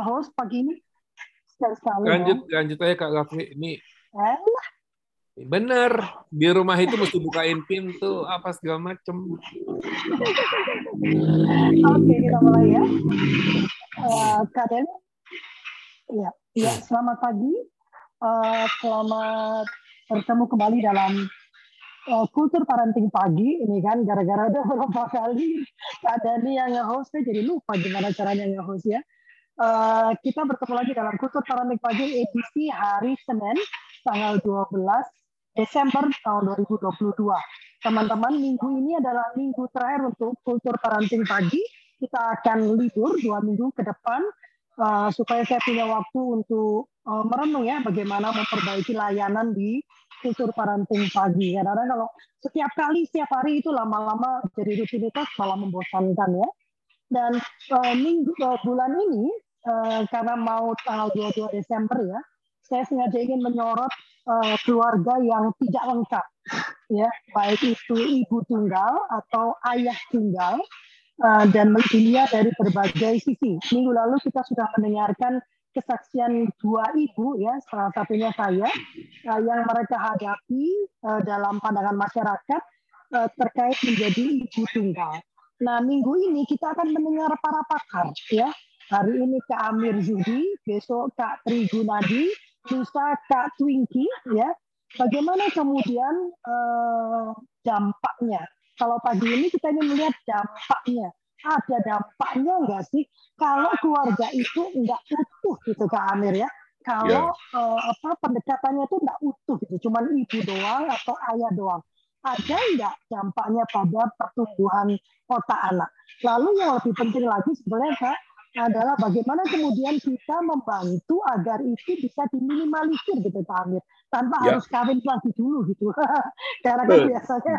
host pagi ini. Sekali Lanjut, ya. lanjut aja Kak Gafri. Ini Eh, bener di rumah itu mesti bukain pintu apa segala macem. Oke, kita mulai ya. Eh, Kak Den, ya, ya, selamat pagi. Eh, selamat bertemu kembali dalam eh, kultur parenting pagi. Ini kan gara-gara udah beberapa kali Kak Dani yang nge-hostnya jadi lupa gimana caranya nge-host ya. Eh, kita bertemu lagi dalam kultur parenting pagi edisi hari Senin tanggal 12 Desember tahun 2022. Teman-teman, minggu ini adalah minggu terakhir untuk kultur parenting pagi. Kita akan libur dua minggu ke depan uh, supaya saya punya waktu untuk uh, merenung ya bagaimana memperbaiki layanan di kultur parenting pagi. Karena kalau setiap kali, setiap hari itu lama-lama jadi rutinitas malah membosankan ya. Dan uh, minggu uh, bulan ini uh, karena mau tanggal 22 Desember ya, saya sengaja ingin menyorot uh, keluarga yang tidak lengkap ya. Baik itu ibu tunggal atau ayah tunggal uh, dan dilihat dari berbagai sisi. Minggu lalu kita sudah mendengarkan kesaksian dua ibu ya salah satunya saya uh, yang mereka hadapi uh, dalam pandangan masyarakat uh, terkait menjadi ibu tunggal nah minggu ini kita akan mendengar para pakar ya. Hari ini Kak Amir Zudi besok Kak Tri Gunadi lusa Kak Twinky ya. Bagaimana kemudian eh, dampaknya? Kalau pagi ini kita ingin melihat dampaknya. Ada dampaknya enggak sih? Kalau keluarga itu enggak utuh gitu Kak Amir ya. Kalau eh, apa pendekatannya itu enggak utuh gitu. Cuman ibu doang atau ayah doang ada enggak dampaknya pada pertumbuhan otak anak? Lalu yang lebih penting lagi sebenarnya Kak adalah bagaimana kemudian kita membantu agar itu bisa diminimalisir gitu Pak Amir tanpa Ya. harus kawin lagi dulu gitu. Karena kan biasanya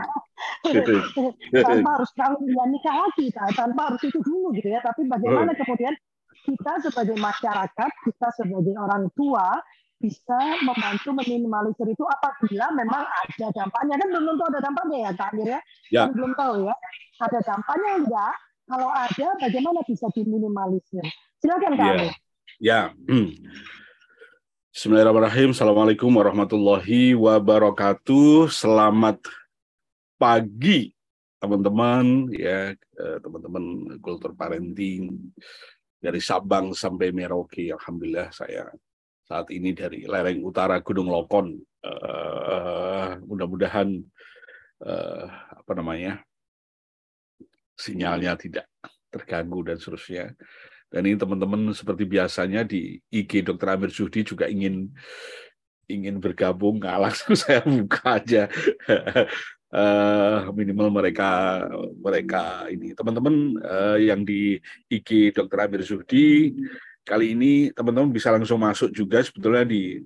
tanpa harus kawin ya nikah lagi tanpa harus itu dulu gitu ya. Tapi bagaimana kemudian kita sebagai masyarakat kita sebagai orang tua bisa membantu meminimalisir itu apabila memang ada dampaknya kan belum tentu ada dampaknya ya Kak Amir ya Ya. Kan belum tahu ya ada dampaknya enggak kalau ada bagaimana bisa diminimalisir silakan Kak Iya. Amir Ya. Hmm. Bismillahirrahmanirrahim. Assalamualaikum warahmatullahi wabarakatuh. Selamat pagi teman-teman ya teman-teman kultur parenting dari Sabang sampai Merauke. Alhamdulillah saya saat ini dari lereng utara Gunung Lokon. Eh, mudah-mudahan eh, apa namanya sinyalnya tidak terganggu dan seterusnya. Dan ini teman-teman seperti biasanya di IG Dr. Amir Zuhdi juga ingin ingin bergabung, nggak langsung saya buka aja. Eh, minimal mereka mereka ini teman-teman eh, yang di IG Dr. Amir Zuhdi kali ini teman-teman bisa langsung masuk juga sebetulnya di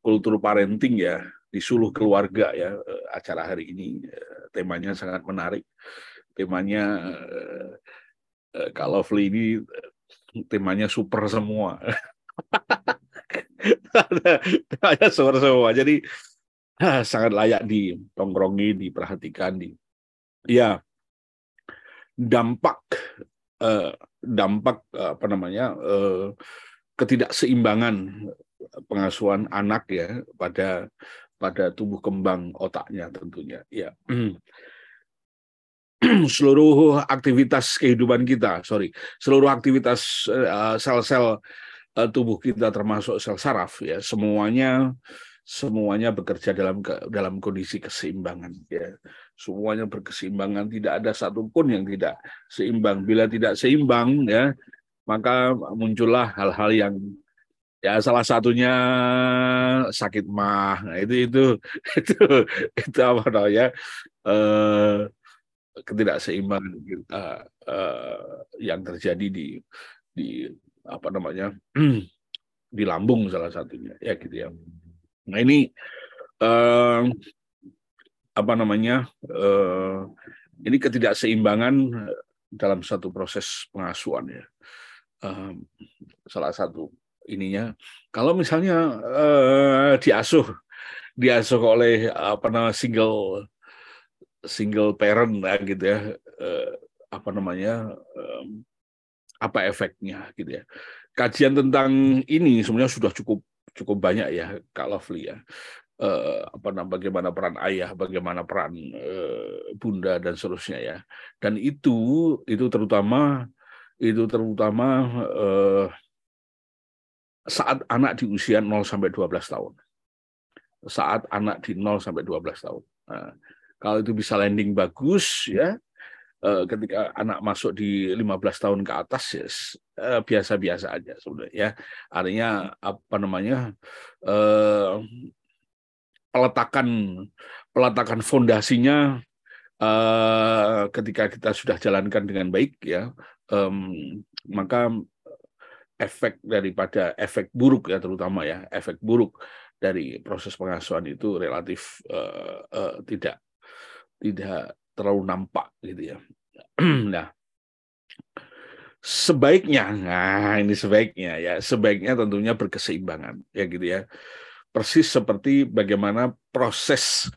kultur parenting ya di suluh keluarga ya eh, acara hari ini eh, temanya sangat menarik temanya eh, Kak Lovely ini temanya super semua. temanya super semua. Jadi ah, sangat layak ditongkrongi, diperhatikan di ya dampak eh, dampak eh, apa namanya eh, ketidakseimbangan pengasuhan anak ya pada pada tumbuh kembang otaknya tentunya ya. Seluruh aktivitas kehidupan kita sorry seluruh aktivitas sel-sel tubuh kita termasuk sel saraf ya semuanya semuanya bekerja dalam dalam kondisi keseimbangan ya. Semuanya berkeseimbangan. Tidak ada satupun yang tidak seimbang. Bila tidak seimbang ya maka muncullah hal-hal yang ya salah satunya sakit mah. Nah, itu itu itu itu apa namanya eh ketidakseimbangan eh, yang terjadi di di apa namanya di lambung salah satunya. Ya gitu ya nah ini eh, apa namanya eh, ini ketidakseimbangan dalam satu proses pengasuhan ya. Eh, salah satu ininya kalau misalnya eh, diasuh diasuh oleh apa namanya single single parent ya gitu ya eh, apa namanya em, apa efeknya gitu ya. Kajian tentang ini sebenarnya sudah cukup cukup banyak ya Kak Lovely ya. Uh, apa namanya bagaimana peran ayah, bagaimana peran uh, bunda dan seterusnya ya. Dan itu itu terutama itu terutama uh, saat anak di usia 0 sampai 12 tahun. Saat anak di 0 sampai 12 tahun. Nah, kalau itu bisa landing bagus ya, ketika anak masuk di 15 tahun ke atas ya eh, biasa-biasa aja sebenarnya ya. Artinya apa namanya? Eh, peletakan peletakan fondasinya ketika kita sudah jalankan dengan baik ya, maka efek daripada efek buruk ya terutama ya efek buruk dari proses pengasuhan itu relatif uh, uh, tidak tidak terlalu nampak gitu ya. nah sebaiknya nah ini sebaiknya ya sebaiknya tentunya berkeseimbangan ya gitu ya persis seperti bagaimana proses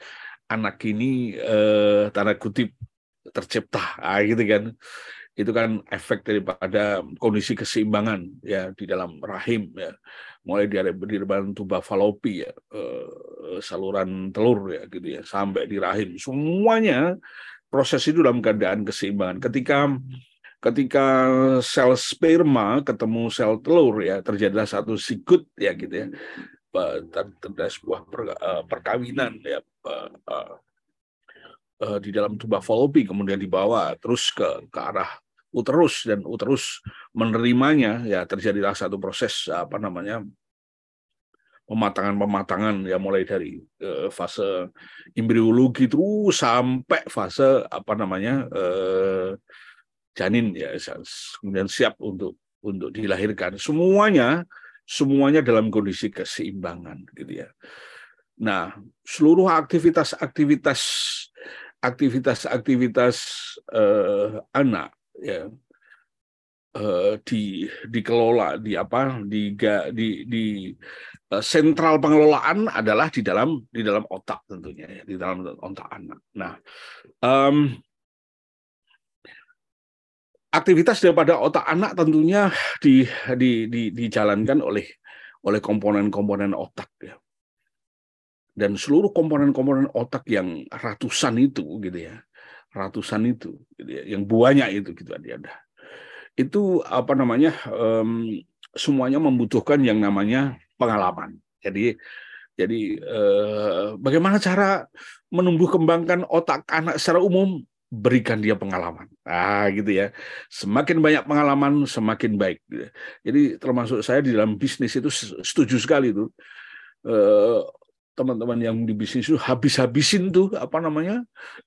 anak ini eh, tanda kutip tercipta ah, gitu kan itu kan efek daripada kondisi keseimbangan ya di dalam rahim ya. Mulai dari depan tuba falopi ya eh, saluran telur ya gitu ya sampai di rahim. Semuanya proses itu dalam keadaan keseimbangan. Ketika ketika sel sperma ketemu sel telur ya terjadilah satu sikut ya gitu ya terjadi sebuah uh, perkawinan ya uh, di dalam tuba falopi kemudian dibawa terus ke ke arah uterus dan uterus menerimanya ya terjadilah satu proses apa namanya pematangan-pematangan ya mulai dari uh, fase embriologi terus sampai fase apa namanya uh, janin ya kemudian siap untuk untuk dilahirkan semuanya semuanya dalam kondisi keseimbangan gitu ya. Nah, seluruh aktivitas-aktivitas aktivitas-aktivitas uh, anak ya uh, di dikelola di apa di di di uh, sentral pengelolaan adalah di dalam di dalam otak tentunya ya di dalam otak anak. Nah, um, aktivitas daripada otak anak tentunya di, di, di, dijalankan oleh oleh komponen-komponen otak ya dan seluruh komponen-komponen otak yang ratusan itu gitu ya ratusan itu gitu ya, yang banyak itu gitu ada itu apa namanya um, semuanya membutuhkan yang namanya pengalaman jadi jadi eh, bagaimana cara menumbuh kembangkan otak anak secara umum berikan dia pengalaman. Ah, gitu ya. Semakin banyak pengalaman, semakin baik. Jadi termasuk saya di dalam bisnis itu setuju sekali itu. Eh, teman-teman yang di bisnis itu habis-habisin tuh apa namanya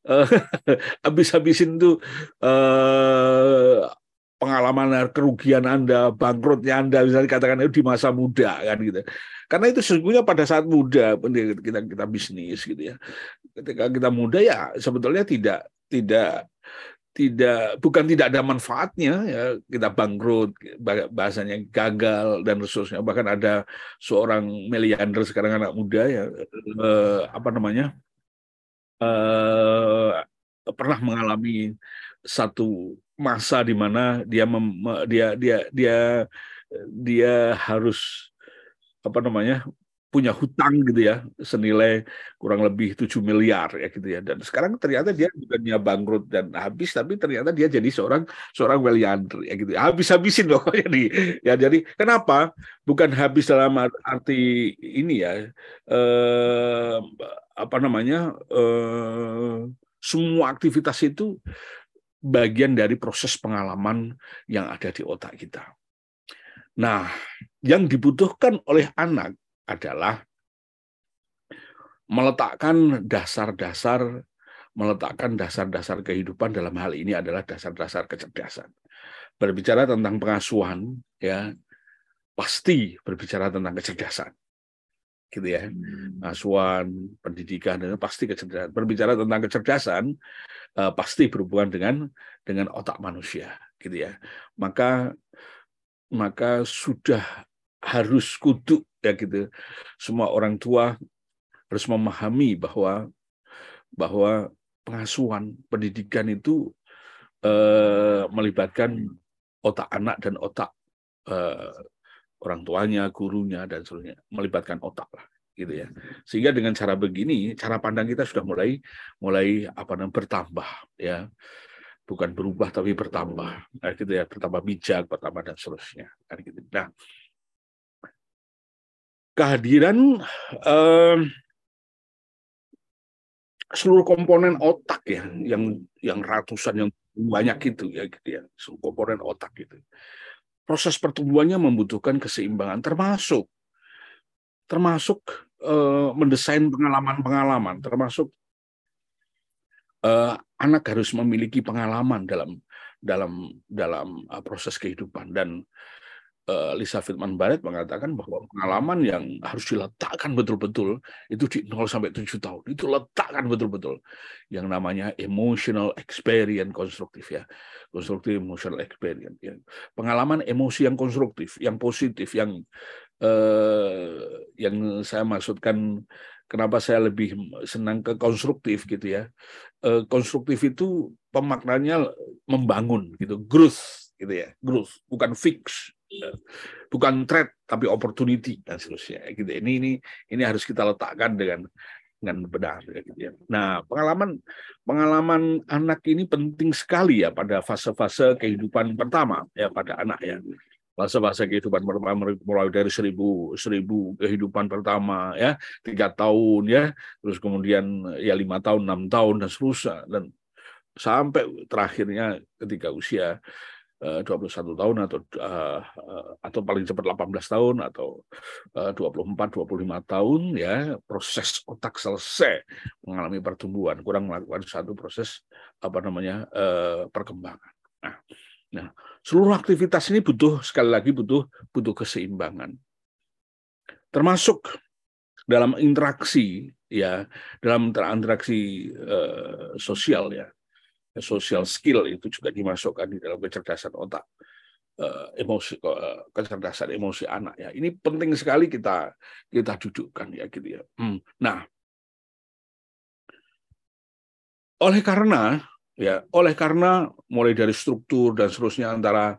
uh, habis-habisin tuh uh, pengalaman kerugian anda bangkrutnya anda misalnya katakan itu di masa muda kan gitu. Karena itu sesungguhnya pada saat muda kita kita bisnis gitu ya. Ketika kita muda ya sebetulnya tidak tidak tidak bukan tidak ada manfaatnya ya. Kita bangkrut bahasanya gagal dan seterusnya. Bahkan ada seorang miliarder sekarang anak muda ya eh, apa namanya eh, pernah mengalami satu masa di mana dia dia dia dia dia harus apa namanya punya hutang gitu ya senilai kurang lebih 7 miliar ya gitu ya. Dan sekarang ternyata dia bukannya bangkrut dan habis tapi ternyata dia jadi seorang seorang wealthy ya gitu ya. Habis habisin pokoknya di ya jadi kenapa? Bukan habis dalam arti ini ya eh, apa namanya eh, semua aktivitas itu bagian dari proses pengalaman yang ada di otak kita. Nah, yang dibutuhkan oleh anak adalah meletakkan dasar-dasar meletakkan dasar-dasar kehidupan dalam hal ini adalah dasar-dasar kecerdasan. Berbicara tentang pengasuhan ya pasti berbicara tentang kecerdasan. Gitu ya. Pengasuhan, pendidikan dan pasti kecerdasan. Berbicara tentang kecerdasan uh, pasti berhubungan dengan dengan otak manusia, gitu ya. Maka maka sudah harus kudu ya gitu. Semua orang tua harus memahami bahwa bahwa pengasuhan pendidikan itu eh, melibatkan otak anak dan otak eh, orang tuanya, gurunya dan seterusnya, melibatkan otak lah gitu ya. Sehingga dengan cara begini, cara pandang kita sudah mulai mulai apa namanya bertambah ya. Bukan berubah tapi bertambah. Nah, gitu ya, bertambah bijak, bertambah dan seterusnya. Kan gitu. Nah, kehadiran eh, seluruh komponen otak ya yang yang ratusan yang banyak itu ya gitu ya seluruh komponen otak itu proses pertumbuhannya membutuhkan keseimbangan termasuk termasuk uh, mendesain pengalaman-pengalaman termasuk uh, anak harus memiliki pengalaman dalam dalam dalam uh, proses kehidupan. Dan Lisa Fitman Barrett mengatakan bahwa pengalaman yang harus diletakkan betul-betul itu di 0 sampai 7 tahun itu letakkan betul-betul yang namanya emotional experience konstruktif ya konstruktif emotional experience ya. pengalaman emosi yang konstruktif yang positif yang eh, yang saya maksudkan kenapa saya lebih senang ke konstruktif gitu ya. Eh, konstruktif itu pemaknanya membangun gitu, growth gitu ya, growth bukan fix, bukan threat tapi opportunity dan seterusnya gitu. Ini ini ini harus kita letakkan dengan dengan benar gitu ya. Nah, pengalaman pengalaman anak ini penting sekali ya pada fase-fase kehidupan pertama ya pada anak ya masa-masa kehidupan pertama mulai dari seribu seribu kehidupan pertama ya tiga tahun ya terus kemudian ya lima tahun enam tahun dan seterusnya dan sampai terakhirnya ketika usia 21 eh, tahun atau uh, atau paling cepat 18 tahun atau uh, 24 25 tahun ya proses otak selesai mengalami pertumbuhan kurang melakukan satu proses apa namanya uh, perkembangan. Nah, Nah, seluruh aktivitas ini butuh sekali lagi butuh butuh keseimbangan. Termasuk dalam interaksi ya, dalam interaksi uh, sosial ya. Social skill itu juga dimasukkan di dalam kecerdasan otak. Uh, emosi uh, kecerdasan emosi anak ya. Ini penting sekali kita kita dudukkan ya gitu ya. Hmm. Nah, oleh karena ya oleh karena mulai dari struktur dan seterusnya antara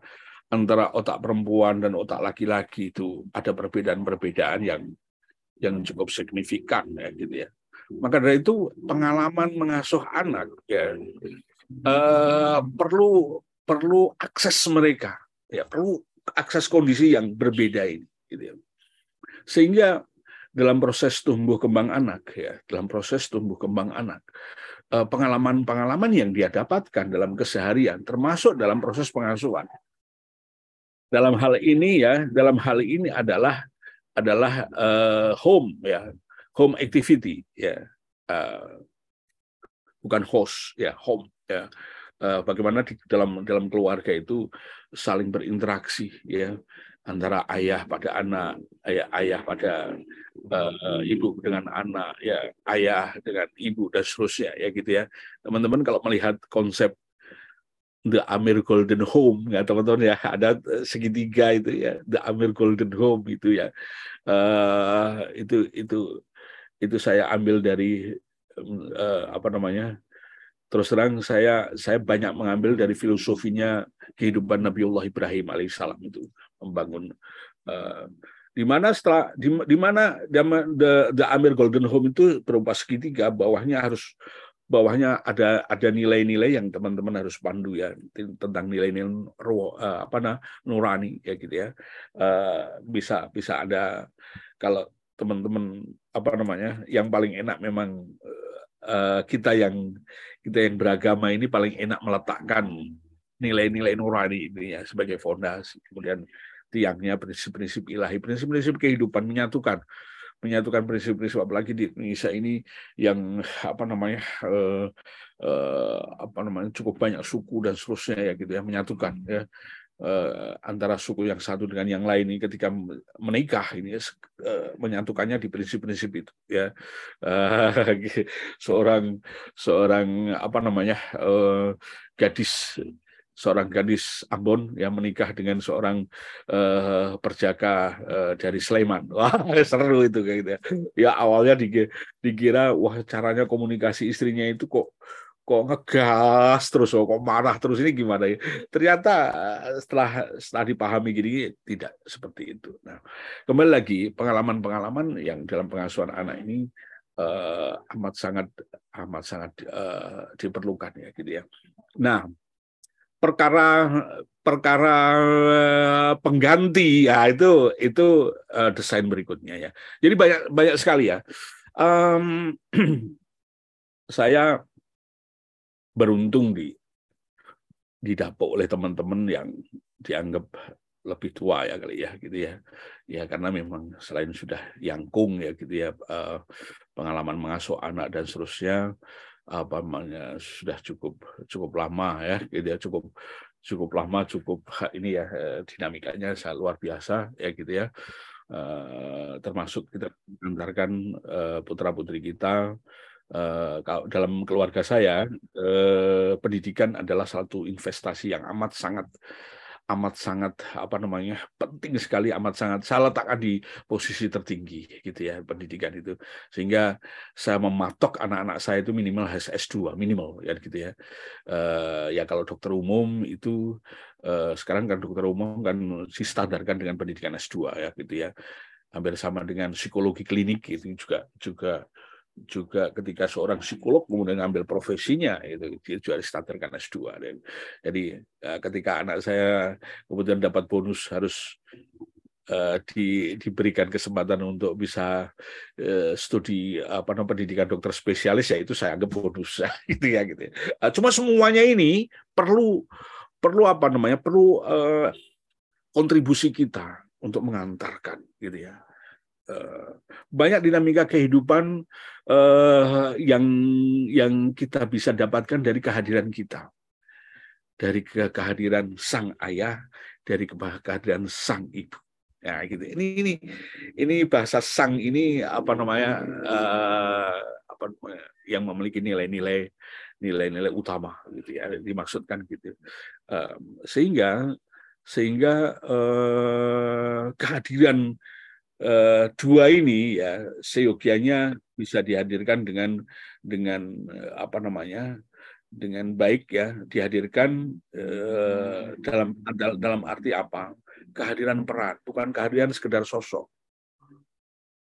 antara otak perempuan dan otak laki-laki itu ada perbedaan-perbedaan yang yang cukup signifikan ya gitu ya maka dari itu pengalaman mengasuh anak ya eh, perlu perlu akses mereka. Ya perlu akses kondisi yang berbeda ini gitu ya. Sehingga dalam proses tumbuh kembang anak ya dalam proses tumbuh kembang anak Eh, pengalaman-pengalaman yang dia dapatkan dalam keseharian, termasuk dalam proses pengasuhan. Dalam hal ini ya, dalam hal ini adalah adalah uh, home ya, home activity ya, uh, bukan host ya, home ya. Uh, bagaimana di dalam dalam keluarga itu saling berinteraksi ya antara ayah pada anak, ayah ayah pada uh, ibu dengan anak, ya ayah dengan ibu dan seterusnya ya gitu ya. Teman-teman kalau melihat konsep The Amir Golden Home ya teman-teman ya ada segitiga itu ya The Amir Golden Home itu ya uh, itu itu itu saya ambil dari uh, apa namanya terus terang saya saya banyak mengambil dari filosofinya kehidupan Nabiullah Ibrahim alaihissalam itu membangun uh, di mana setelah di, di mana the, the Amir Golden Home itu berupa segitiga bawahnya harus bawahnya ada ada nilai-nilai yang teman-teman harus pandu ya tentang nilai-nilai uh, apa nah nurani ya gitu ya. Uh, bisa bisa ada kalau teman-teman apa namanya yang paling enak memang uh, kita yang kita yang beragama ini paling enak meletakkan nilai-nilai nurani ini ya sebagai fondasi. Kemudian tiangnya prinsip-prinsip ilahi, prinsip-prinsip kehidupan menyatukan menyatukan prinsip-prinsip. Apalagi di Indonesia ini yang apa namanya eh, eh, apa namanya cukup banyak suku dan seterusnya ya gitu ya menyatukan ya antara suku yang satu dengan yang lain ini ketika menikah ini eh, menyatukannya di prinsip-prinsip itu ya eh, seorang seorang apa namanya eh, gadis seorang gadis Ambon yang menikah dengan seorang uh, perjaka uh, dari Sleman. Wah, seru itu kayak gitu ya. Ya awalnya dikira wah caranya komunikasi istrinya itu kok kok ngegas terus, oh, kok marah terus ini gimana ya? Ternyata eh, setelah setelah dipahami gini tidak seperti itu. Nah, kembali lagi pengalaman-pengalaman yang dalam pengasuhan anak ini uh, amat sangat amat sangat uh, diperlukan ya gitu ya. Nah, perkara perkara pengganti ya itu itu uh, desain berikutnya ya. Jadi banyak banyak sekali ya. Um, saya beruntung di didapuk oleh teman-teman yang dianggap lebih tua ya kali ya gitu ya. Ya karena memang selain sudah yangkung ya gitu ya eh, pengalaman mengasuh anak dan seterusnya apa namanya sudah cukup cukup lama ya gitu ya cukup cukup lama cukup ini ya eh, dinamikanya sangat luar biasa ya gitu ya. Uh, termasuk kita mengantarkan putra putri kita Uh, kalau dalam keluarga saya uh, pendidikan adalah satu investasi yang amat sangat amat sangat apa namanya penting sekali amat sangat saya letakkan di posisi tertinggi gitu ya pendidikan itu. Sehingga saya mematok anak-anak saya itu minimal harus S2 minimal ya gitu ya. Uh, ya kalau dokter umum itu uh, sekarang kan dokter umum kan distandarkan dengan pendidikan S2 ya gitu ya. Hampir sama dengan psikologi klinik itu juga juga juga ketika seorang psikolog kemudian ngambil profesinya itu dia juga standarkan S2 dan jadi eh, ketika anak saya kemudian dapat bonus harus uh, di, diberikan kesempatan untuk bisa uh, studi apa namanya pendidikan dokter spesialis ya itu saya anggap bonus gitu ya gitu. Ya. Cuma semuanya ini perlu perlu apa namanya perlu uh, kontribusi kita untuk mengantarkan gitu ya Eh, banyak dinamika kehidupan uh, yang yang kita bisa dapatkan dari kehadiran kita, dari ke kehadiran sang ayah, dari kehadiran sang ibu. Ya, gitu. Ini ini ini bahasa sang ini apa namanya uh, apa namanya yang memiliki nilai-nilai nilai-nilai utama gitu ya dimaksudkan gitu. Uh, sehingga sehingga uh, kehadiran eh, dua ini ya seyogianya bisa dihadirkan dengan dengan eh, apa namanya dengan baik ya dihadirkan eh, dalam dalam arti apa? Kehadiran peran bukan kehadiran sekedar sosok.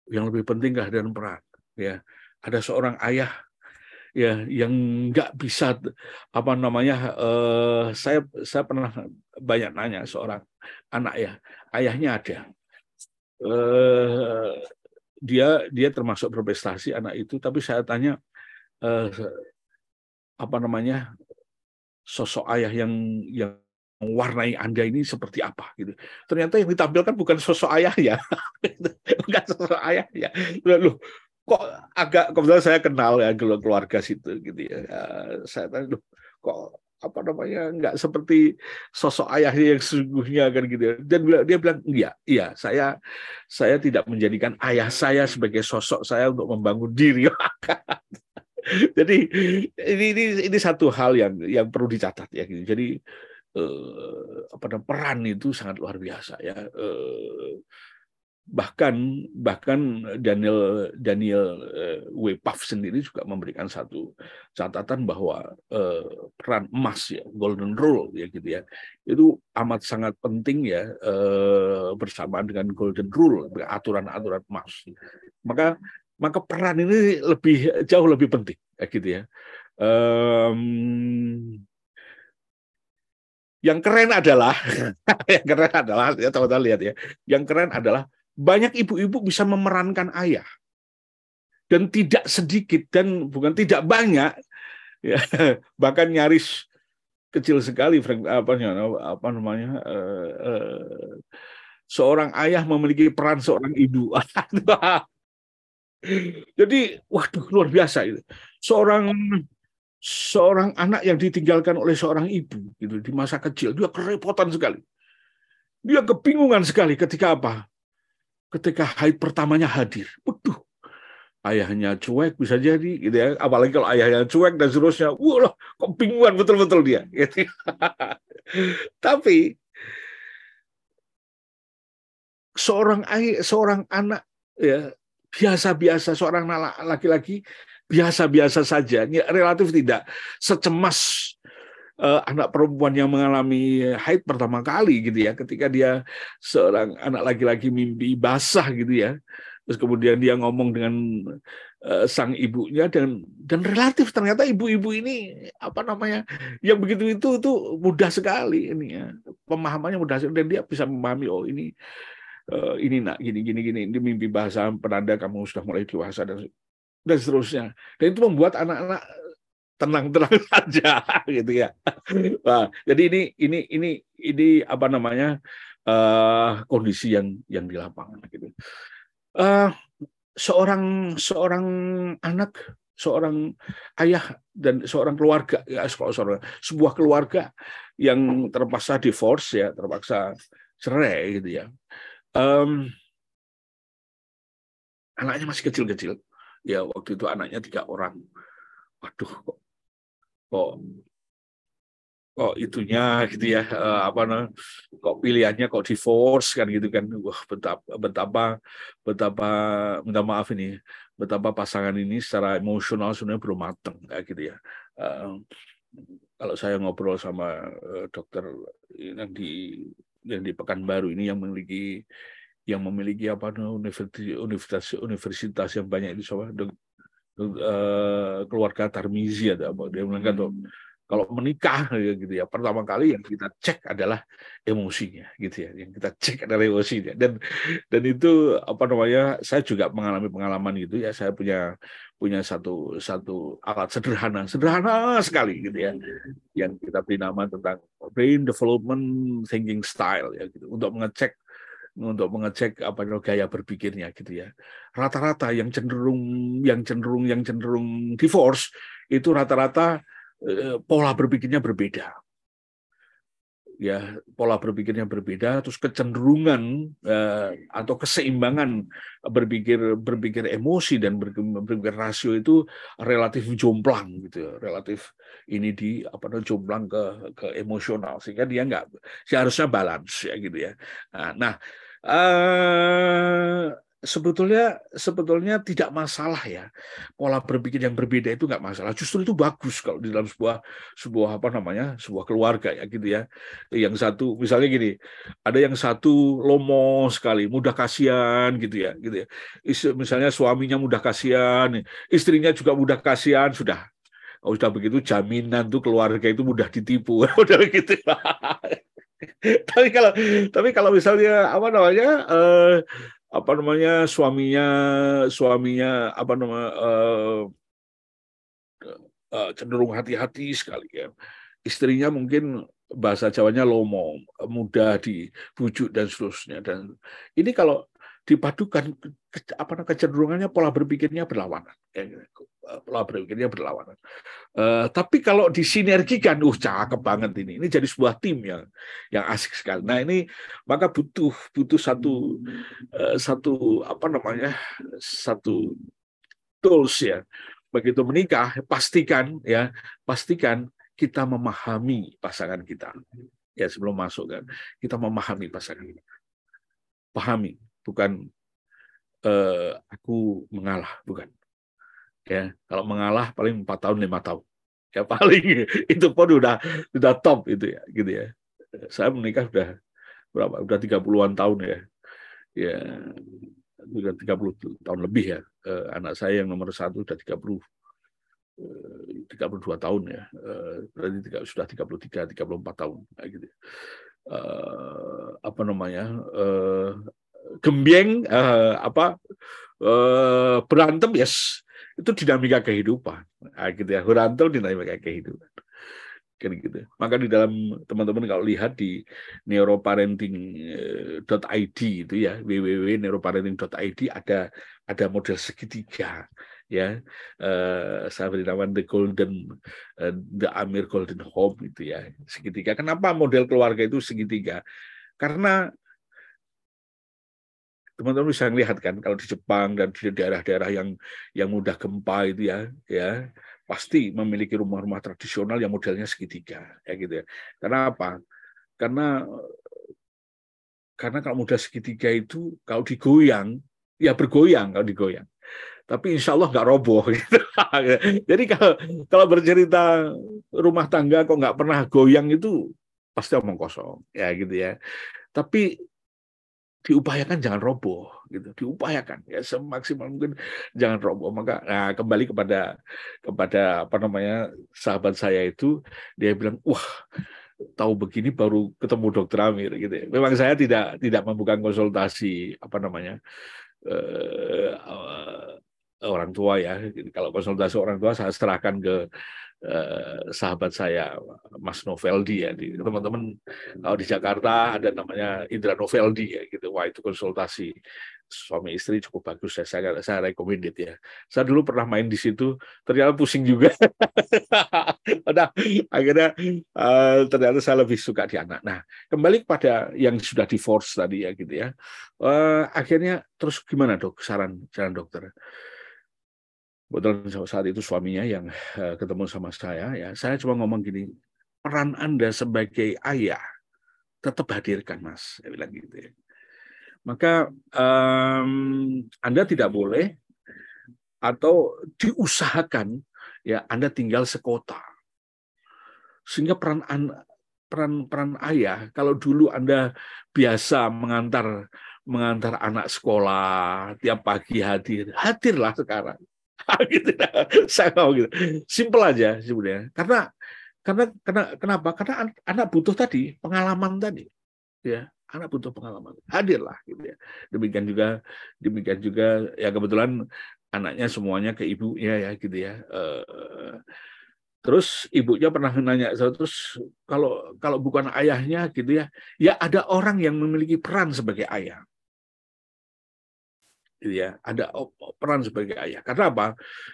Yang lebih penting kehadiran peran ya. Ada seorang ayah ya yang nggak bisa apa namanya eh, saya saya pernah banyak nanya seorang anak ya ayahnya ada eh, dia dia termasuk berprestasi anak itu tapi saya tanya eh, apa namanya sosok ayah yang yang mewarnai anda ini seperti apa gitu. Ternyata yang ditampilkan bukan sosok ayah ya. Bukan sosok ayah ya. Loh kok agak kebetulan saya kenal ya keluarga situ gitu ya. Saya tanya loh kok apa namanya nggak seperti sosok ayahnya yang sesungguhnya kan gitu ya. dan dia bilang iya iya saya saya tidak menjadikan ayah saya sebagai sosok saya untuk membangun diri jadi ini ini ini satu hal yang yang perlu dicatat ya gitu. jadi eh, apa namanya peran itu sangat luar biasa ya eh, bahkan bahkan Daniel Daniel uh, W. Puff sendiri juga memberikan satu catatan bahwa uh, peran emas ya golden rule ya gitu ya itu amat sangat penting ya uh, bersamaan dengan golden rule aturan-aturan emas maka maka peran ini lebih jauh lebih penting ya gitu ya um, yang keren adalah yang keren adalah ya teman-teman lihat ya yang keren adalah banyak ibu-ibu bisa memerankan ayah. Dan tidak sedikit dan bukan tidak banyak ya, bahkan nyaris kecil sekali apa, namanya uh, uh, seorang ayah memiliki peran seorang ibu. Jadi waduh luar biasa itu. Seorang seorang anak yang ditinggalkan oleh seorang ibu gitu di masa kecil dia kerepotan sekali. Dia kebingungan sekali ketika apa ketika haid pertamanya hadir. Waduh, ayahnya cuek bisa jadi gitu ya. Apalagi kalau ayahnya cuek dan seterusnya. Wah, kok bingungan betul-betul dia. Gitu. Tapi seorang ayah, seorang anak ya biasa-biasa seorang laki-laki biasa-biasa saja, relatif tidak secemas uh, anak perempuan yang mengalami haid pertama kali gitu ya, ketika dia seorang anak laki-laki mimpi basah gitu ya, terus kemudian dia ngomong dengan uh, sang ibunya dan dan relatif ternyata ibu-ibu ini apa namanya yang begitu itu itu mudah sekali ini ya. Pemahamannya mudah sekali dan dia bisa memahami oh ini uh, ini nak gini gini gini ini mimpi bahasa penanda kamu sudah mulai dewasa dan dan seterusnya. Dan itu membuat anak-anak tenang-tenang saja gitu ya. Nah, jadi ini ini ini ini apa namanya uh, kondisi yang yang di lapangan gitu. Uh, seorang seorang anak, seorang ayah dan seorang keluarga ya seorang sebuah keluarga yang terpaksa divorce ya, terpaksa cerai gitu ya. Um, anaknya masih kecil-kecil. Ya waktu itu anaknya tiga orang. Waduh, kok kok kok itunya gitu ya uh, apa nah, kok pilihannya kok divorce kan gitu kan. Wah betapa betapa betapa minta maaf ini betapa pasangan ini secara emosional sebenarnya belum matang ya gitu ya. Uh, kalau saya ngobrol sama uh, dokter yang di yang di Pekanbaru ini yang memiliki yang memiliki apa universitas universitas yang banyak itu sama uh, keluarga Tarmizi apa. Dia bilang kan kalau menikah gitu ya. Pertama kali yang kita cek adalah emosinya gitu ya. Yang kita cek adalah emosinya. Dan dan itu apa namanya saya juga mengalami pengalaman gitu ya. Saya punya punya satu satu alat sederhana sederhana sekali gitu ya. Yang kita beri nama tentang brain development thinking style ya gitu. Untuk mengecek untuk mengecek apa gaya berpikirnya gitu ya. Rata-rata yang cenderung yang cenderung yang cenderung divorce itu rata-rata eh, pola berpikirnya berbeda. Ya, pola berpikirnya berbeda, terus kecenderungan eh, atau keseimbangan berpikir berpikir emosi dan berpikir rasio itu relatif jomplang gitu, ya. relatif ini di apa namanya jomplang ke ke emosional sehingga dia nggak seharusnya balance ya gitu ya. Nah, nah uh, sebetulnya sebetulnya tidak masalah ya. Pola berpikir yang berbeda itu nggak masalah. Justru itu bagus kalau di dalam sebuah sebuah apa namanya sebuah keluarga ya gitu ya. Yang satu misalnya gini ada yang satu lomo sekali mudah kasihan gitu ya gitu ya. Misalnya suaminya mudah kasihan istrinya juga mudah kasihan sudah. Kalau sudah begitu jaminan tuh keluarga itu mudah ditipu udah gitu tapi kalau tapi kalau misalnya apa namanya eh, apa namanya suaminya suaminya apa namanya eh, eh, cenderung hati-hati sekali ya. Istrinya mungkin bahasa Jawanya lomo mudah dibujuk dan seterusnya. Dan ini kalau dipadukan apa kecenderungannya pola berpikirnya berlawanan. Gitu. pola berpikirnya berlawanan. Uh, tapi kalau disinergikan uh cakep banget ini. Ini jadi sebuah tim yang yang asik sekali. Nah ini maka butuh butuh satu uh, satu apa namanya satu tools ya. Begitu menikah pastikan ya pastikan kita memahami pasangan kita. Ya sebelum masuk kan kita memahami pasangan kita. Pahami bukan uh, aku mengalah, bukan. Ya, kalau mengalah paling empat tahun lima tahun. Ya paling itu pun udah udah top itu ya, gitu ya. Saya menikah sudah berapa? Udah tiga puluhan tahun ya. Ya, sudah 30 tahun lebih ya. Uh, anak saya yang nomor satu sudah 30 32 tahun ya, berarti sudah 33, 34 tahun, gitu. Uh, apa namanya? Uh, gembyeng uh, apa uh, berantem yes. Itu dinamika kehidupan. Nah, gitu ya. Berantem dinamika kehidupan. Kan gitu. Maka di dalam teman-teman kalau lihat di neuroparenting.id itu ya www.neuroparenting.id ada ada model segitiga ya. Uh, saya beri nama the golden the Amir golden home itu ya segitiga. Kenapa model keluarga itu segitiga? Karena teman-teman bisa melihat kan kalau di Jepang dan di daerah-daerah yang yang mudah gempa itu ya ya pasti memiliki rumah-rumah tradisional yang modelnya segitiga ya gitu ya karena apa karena karena kalau model segitiga itu kalau digoyang ya bergoyang kalau digoyang tapi insya Allah nggak roboh. Gitu. Jadi kalau kalau bercerita rumah tangga kok nggak pernah goyang itu pasti omong kosong, ya gitu ya. Tapi diupayakan jangan roboh gitu diupayakan ya semaksimal mungkin jangan roboh maka nah, kembali kepada kepada apa namanya sahabat saya itu dia bilang wah tahu begini baru ketemu dokter Amir gitu ya. memang saya tidak tidak membuka konsultasi apa namanya uh, orang tua ya. Kalau konsultasi orang tua saya serahkan ke eh, sahabat saya Mas Noveldi ya. Di teman-teman kalau di Jakarta ada namanya Indra Noveldi ya gitu. Wah itu konsultasi suami istri cukup bagus ya. Saya saya recommended ya. Saya dulu pernah main di situ, ternyata pusing juga. nah, akhirnya uh, ternyata saya lebih suka di anak. Nah, kembali kepada yang sudah divorce tadi ya gitu ya. Uh, akhirnya terus gimana dok saran saran dokter? Kebetulan saat itu suaminya yang uh, ketemu sama saya, ya saya cuma ngomong gini, peran Anda sebagai ayah tetap hadirkan, Mas. Saya bilang gitu ya. Maka um, Anda tidak boleh atau diusahakan ya Anda tinggal sekota. Sehingga peran peran peran ayah kalau dulu Anda biasa mengantar mengantar anak sekolah tiap pagi hadir, hadirlah sekarang gitu. Saya mau gitu. Simple aja sebenarnya. Karena karena karena kenapa? Karena anak butuh tadi pengalaman tadi ya. Anak butuh pengalaman. Hadirlah gitu ya. Demikian juga demikian juga ya kebetulan anaknya semuanya ke ibunya ya gitu ya. Uh, terus ibunya pernah nanya terus kalau kalau bukan ayahnya gitu ya. Ya ada orang yang memiliki peran sebagai ayah gitu ya. Ada peran sebagai ayah. Karena apa?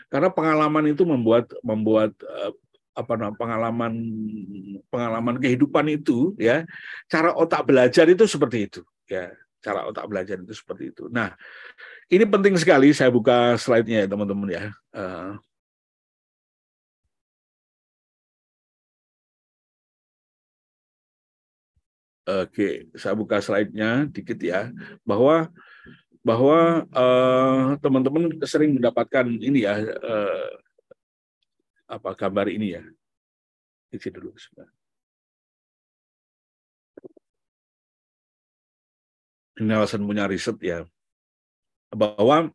Karena pengalaman itu membuat membuat eh, apa namanya pengalaman pengalaman kehidupan itu ya cara otak belajar itu seperti itu ya. Cara otak belajar itu seperti itu. Nah ini penting sekali. Saya buka slide-nya ya teman-teman ya. Uh, Oke, saya buka slide-nya dikit ya, bahwa bahwa eh, teman-teman uh, sering mendapatkan ini ya uh, apa gambar ini ya. Isi dulu sebentar. Nelson punya riset ya bahwa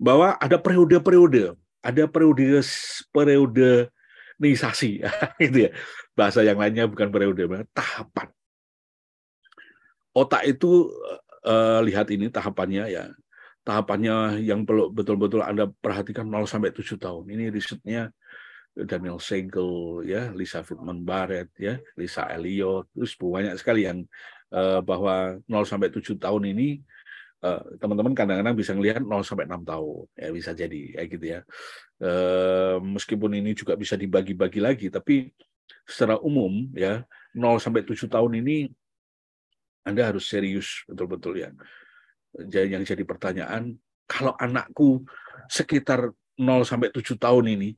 bahwa ada periode-periode, ada periode periode nisasi gitu ya. Bahasa yang lainnya bukan periode, tahapan. Otak itu uh, lihat ini tahapannya ya. Tahapannya yang perlu betul-betul Anda perhatikan 0 sampai 7 tahun. Ini risetnya Daniel Segel ya, Lisa Friedman Barrett ya, Lisa Elliot, terus banyak sekali yang uh, bahwa 0 sampai 7 tahun ini eh, teman-teman uh, kadang-kadang bisa melihat 0 sampai 6 tahun ya bisa jadi ya gitu ya. Uh, meskipun ini juga bisa dibagi-bagi lagi tapi secara umum ya 0 sampai 7 tahun ini anda harus serius betul-betul ya. Yang jadi pertanyaan, kalau anakku sekitar 0 sampai 7 tahun ini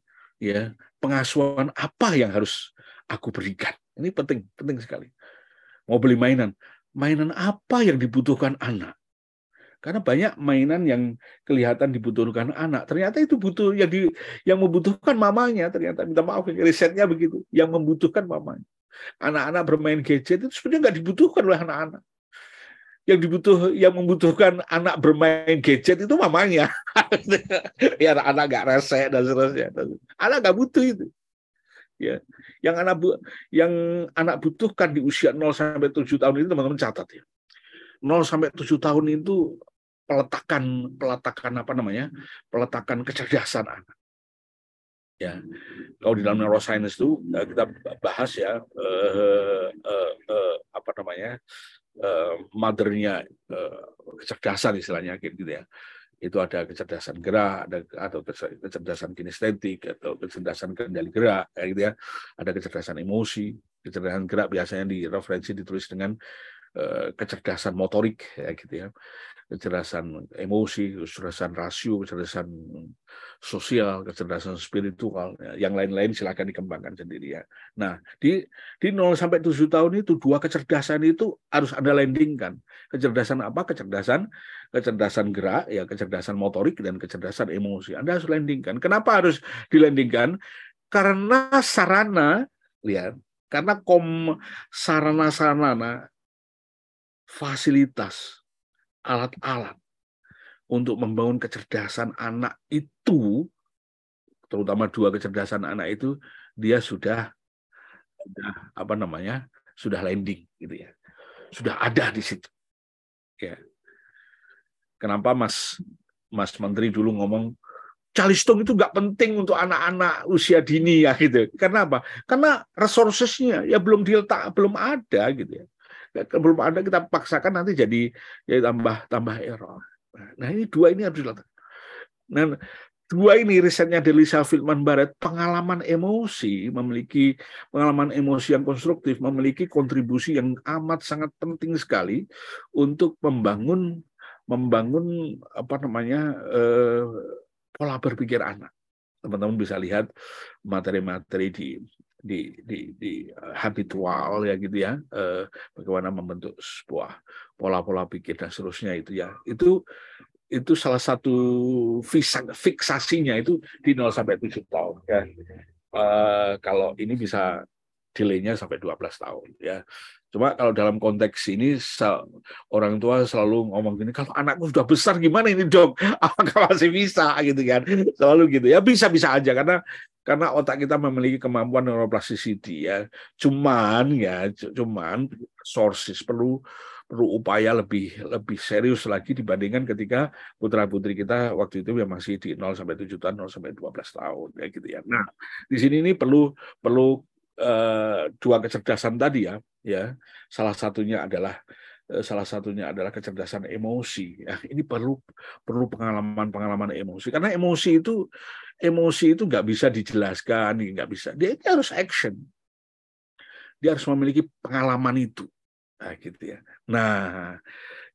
ya, pengasuhan apa yang harus aku berikan? Ini penting, penting sekali. Mau beli mainan, mainan apa yang dibutuhkan anak? Karena banyak mainan yang kelihatan dibutuhkan anak, ternyata itu butuh yang di, yang membutuhkan mamanya. Ternyata minta maaf, risetnya begitu, yang membutuhkan mamanya anak-anak bermain gadget itu sebenarnya nggak dibutuhkan oleh anak-anak. Yang dibutuh yang membutuhkan anak bermain gadget itu mamanya. Ya anak nggak rese dan seterusnya. Anak nggak butuh itu. Ya yang anak bu yang anak butuhkan di usia 0 sampai 7 tahun itu teman-teman catat ya. 0 sampai 7 tahun itu peletakan peletakan apa namanya? Peletakan kecerdasan anak ya. Kalau di dalam neuroscience itu eh, kita bahas ya uh, uh, uh, apa namanya uh, mothernya uh, kecerdasan istilahnya gitu ya. Itu ada kecerdasan gerak ada atau kecerdasan kinestetik atau kecerdasan kendali gerak ya gitu ya. Ada kecerdasan emosi kecerdasan gerak biasanya di referensi ditulis dengan eh, kecerdasan motorik ya gitu ya kecerdasan emosi, kecerdasan rasio, kecerdasan sosial, kecerdasan spiritual, ya. yang lain-lain silakan dikembangkan sendiri ya. Nah, di di 0 sampai 7 tahun itu dua kecerdasan itu harus Anda landingkan. Kecerdasan apa? Kecerdasan kecerdasan gerak ya, kecerdasan motorik dan kecerdasan emosi. Anda harus landingkan. Kenapa harus dilandingkan? Karena sarana lihat, karena kom sarana-sarana fasilitas alat-alat untuk membangun kecerdasan anak itu, terutama dua kecerdasan anak itu, dia sudah, sudah apa namanya, sudah landing gitu ya, sudah ada di situ. Ya. Kenapa Mas Mas Menteri dulu ngomong Calistung itu nggak penting untuk anak-anak usia dini ya gitu. Karena apa? Karena resourcesnya ya belum diletak, belum ada gitu ya belum ada kita paksakan nanti jadi jadi tambah tambah error. Nah ini dua ini harus dilakukan. Nah dua ini risetnya Delisa Filman Barat pengalaman emosi memiliki pengalaman emosi yang konstruktif memiliki kontribusi yang amat sangat penting sekali untuk membangun membangun apa namanya eh, pola berpikir anak teman-teman bisa lihat materi-materi di di di di uh, habitual ya gitu ya uh, bagaimana membentuk sebuah pola-pola pikir dan seterusnya itu ya. Itu itu salah satu fiksasinya itu di 0 sampai 7 tahun ya. Uh, kalau ini bisa delaynya sampai 12 tahun ya. Cuma kalau dalam konteks ini orang tua selalu ngomong gini, kalau anakku sudah besar gimana ini dok? Apakah masih bisa? Gitu kan? Selalu gitu ya. Bisa bisa aja karena karena otak kita memiliki kemampuan neuroplasticity ya. Cuman ya, cuman sources perlu perlu upaya lebih lebih serius lagi dibandingkan ketika putra putri kita waktu itu yang masih di 0 sampai 7 tahun 0 sampai 12 tahun ya gitu ya. Nah, di sini ini perlu perlu uh, dua kecerdasan tadi ya ya. Salah satunya adalah Eh, salah satunya adalah kecerdasan emosi. Ya, ini perlu perlu pengalaman-pengalaman emosi karena emosi itu emosi itu nggak bisa dijelaskan, nggak bisa. Dia, dia harus action. Dia harus memiliki pengalaman itu. Nah, gitu ya. Nah,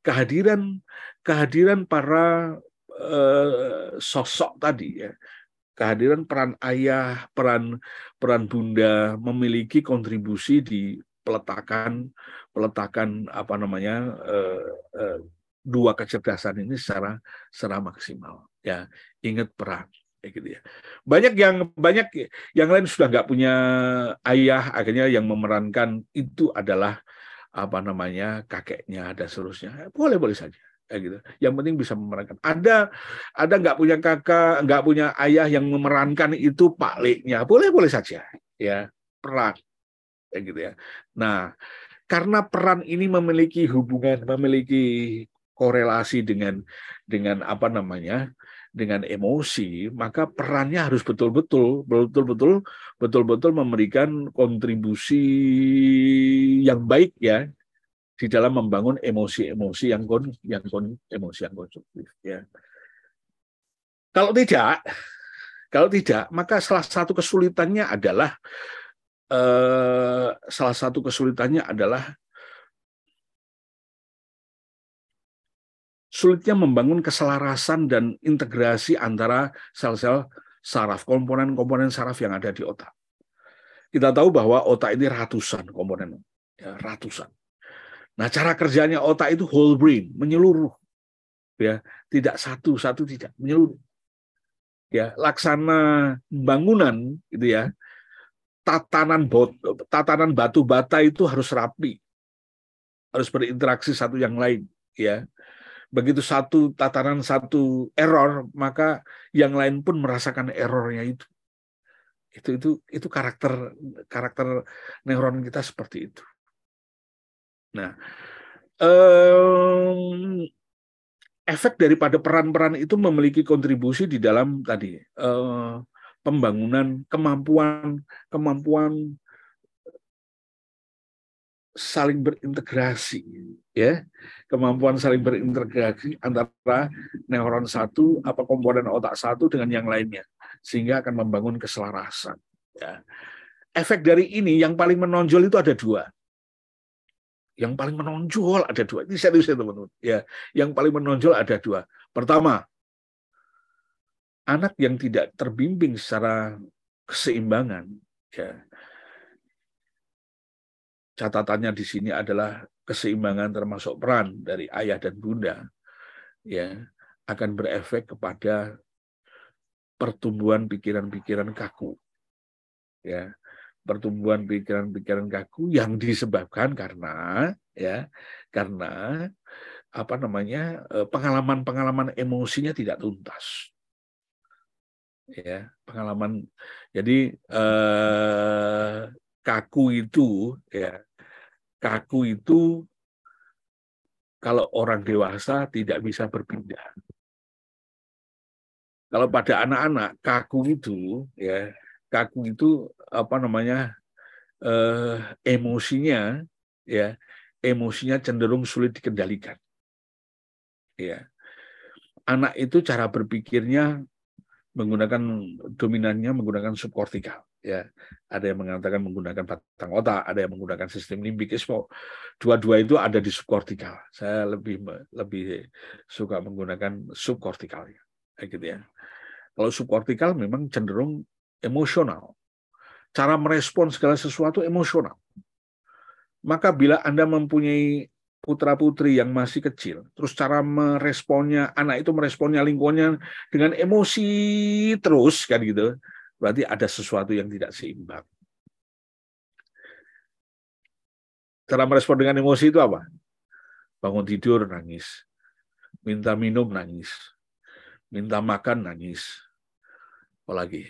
kehadiran kehadiran para uh, sosok tadi ya, kehadiran peran ayah, peran peran bunda memiliki kontribusi di peletakan peletakan apa namanya eh, eh, dua kecerdasan ini secara secara maksimal ya. Ingat peran ya gitu ya. Banyak yang banyak yang lain sudah nggak punya ayah akhirnya yang memerankan itu adalah apa namanya kakeknya dan seterusnya. Boleh boleh saja ya gitu. Yang penting bisa memerankan. Ada ada nggak punya kakak nggak punya ayah yang memerankan itu pakliknya boleh boleh saja ya. Peran ya gitu ya. Nah, karena peran ini memiliki hubungan, memiliki korelasi dengan dengan apa namanya? dengan emosi, maka perannya harus betul-betul betul-betul betul-betul memberikan kontribusi yang baik ya di dalam membangun emosi-emosi yang kon yang kon emosi yang konstruktif ya. Kalau tidak, kalau tidak, maka salah satu kesulitannya adalah eh, salah satu kesulitannya adalah sulitnya membangun keselarasan dan integrasi antara sel-sel saraf, komponen-komponen saraf yang ada di otak. Kita tahu bahwa otak ini ratusan komponen, ya, ratusan. Nah, cara kerjanya otak itu whole brain, menyeluruh. Ya, tidak satu, satu tidak, menyeluruh. Ya, laksana bangunan gitu ya tatanan bot, tatanan batu bata itu harus rapi, harus berinteraksi satu yang lain, ya. Begitu satu tatanan satu error, maka yang lain pun merasakan errornya itu. Itu itu itu karakter karakter neuron kita seperti itu. Nah, um, efek daripada peran-peran itu memiliki kontribusi di dalam tadi. Uh, pembangunan kemampuan kemampuan saling berintegrasi ya kemampuan saling berintegrasi antara neuron satu apa komponen otak satu dengan yang lainnya sehingga akan membangun keselarasan ya efek dari ini yang paling menonjol itu ada dua yang paling menonjol ada dua. Ini serius ya teman-teman. Ya, yang paling menonjol ada dua. Pertama, anak yang tidak terbimbing secara keseimbangan, ya. Catatannya di sini adalah keseimbangan termasuk peran dari ayah dan bunda, ya, akan berefek kepada pertumbuhan pikiran-pikiran kaku, ya, pertumbuhan pikiran-pikiran kaku yang disebabkan karena ya karena apa namanya eh, pengalaman-pengalaman emosinya tidak tuntas ya pengalaman. Jadi eh, kaku itu ya kaku itu kalau orang dewasa tidak bisa berpindah. Kalau pada anak-anak kaku itu ya kaku itu apa namanya eh, emosinya ya emosinya cenderung sulit dikendalikan. Ya. Anak itu cara berpikirnya menggunakan dominannya menggunakan subkortikal ya. Ada yang mengatakan menggunakan batang otak ada yang menggunakan sistem limbik. Dua-dua itu ada di subkortikal saya lebih lebih suka menggunakan subkortikal ya. Gitu ya. Kalau subkortikal memang cenderung emosional. Cara merespon segala sesuatu emosional. Maka bila Anda mempunyai putra-putri yang masih kecil, terus cara meresponnya, anak itu meresponnya lingkungannya dengan emosi terus, kan gitu, berarti ada sesuatu yang tidak seimbang. Cara merespon dengan emosi itu apa? Bangun tidur, nangis. Minta minum, nangis. Minta makan, nangis. Apalagi?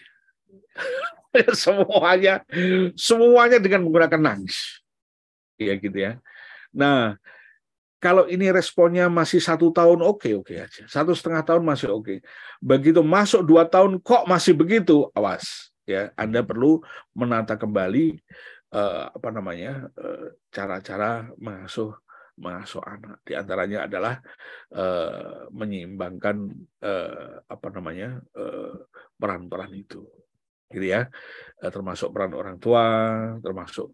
semuanya semuanya dengan menggunakan nangis ya gitu ya nah kalau ini responnya masih satu tahun oke okay, oke okay aja. Satu setengah tahun masih oke. Okay. begitu masuk dua tahun kok masih begitu? Awas ya. Anda perlu menata kembali uh, apa namanya eh, cara-cara mengasuh mengasuh anak. Di antaranya adalah uh, menyeimbangkan uh, apa namanya peran-peran uh, itu. Gitu ya. Eh, termasuk peran orang tua termasuk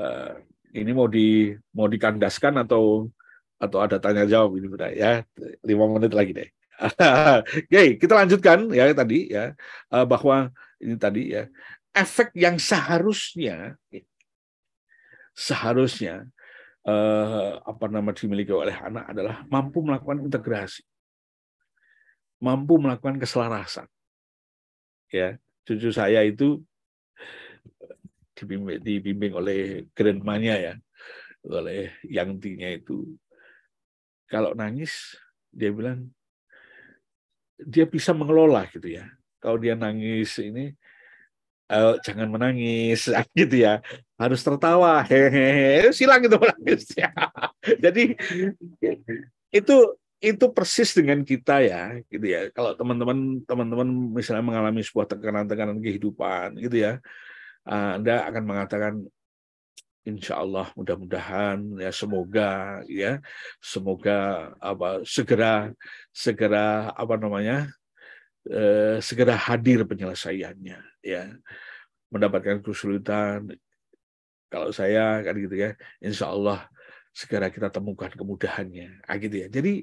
uh, ini mau di mau dikandaskan atau atau ada tanya jawab ini benar ya. Lima menit lagi deh. Oke, kita lanjutkan ya tadi ya. Uh, bahwa ini tadi ya. Efek yang seharusnya seharusnya uh, apa nama dimiliki oleh anak adalah mampu melakukan integrasi, mampu melakukan keselarasan, ya cucu saya itu dibimbing, dibimbing oleh grandmanya ya, oleh yang tinya itu. Kalau nangis, dia bilang dia bisa mengelola gitu ya. Kalau dia nangis ini uh, jangan menangis gitu ya. Harus tertawa. Hehehe silang itu menangis ya jadi itu itu persis dengan kita ya gitu ya. Kalau teman-teman teman-teman misalnya mengalami sebuah tekanan-tekanan kehidupan gitu ya ah, Anda akan mengatakan Insya Allah mudah-mudahan ya semoga ya semoga apa segera segera apa namanya eh, segera hadir penyelesaiannya ya. Mendapatkan kesulitan kalau saya kan gitu ya Insya Allah segera kita temukan kemudahannya. Ah, gitu ya. Jadi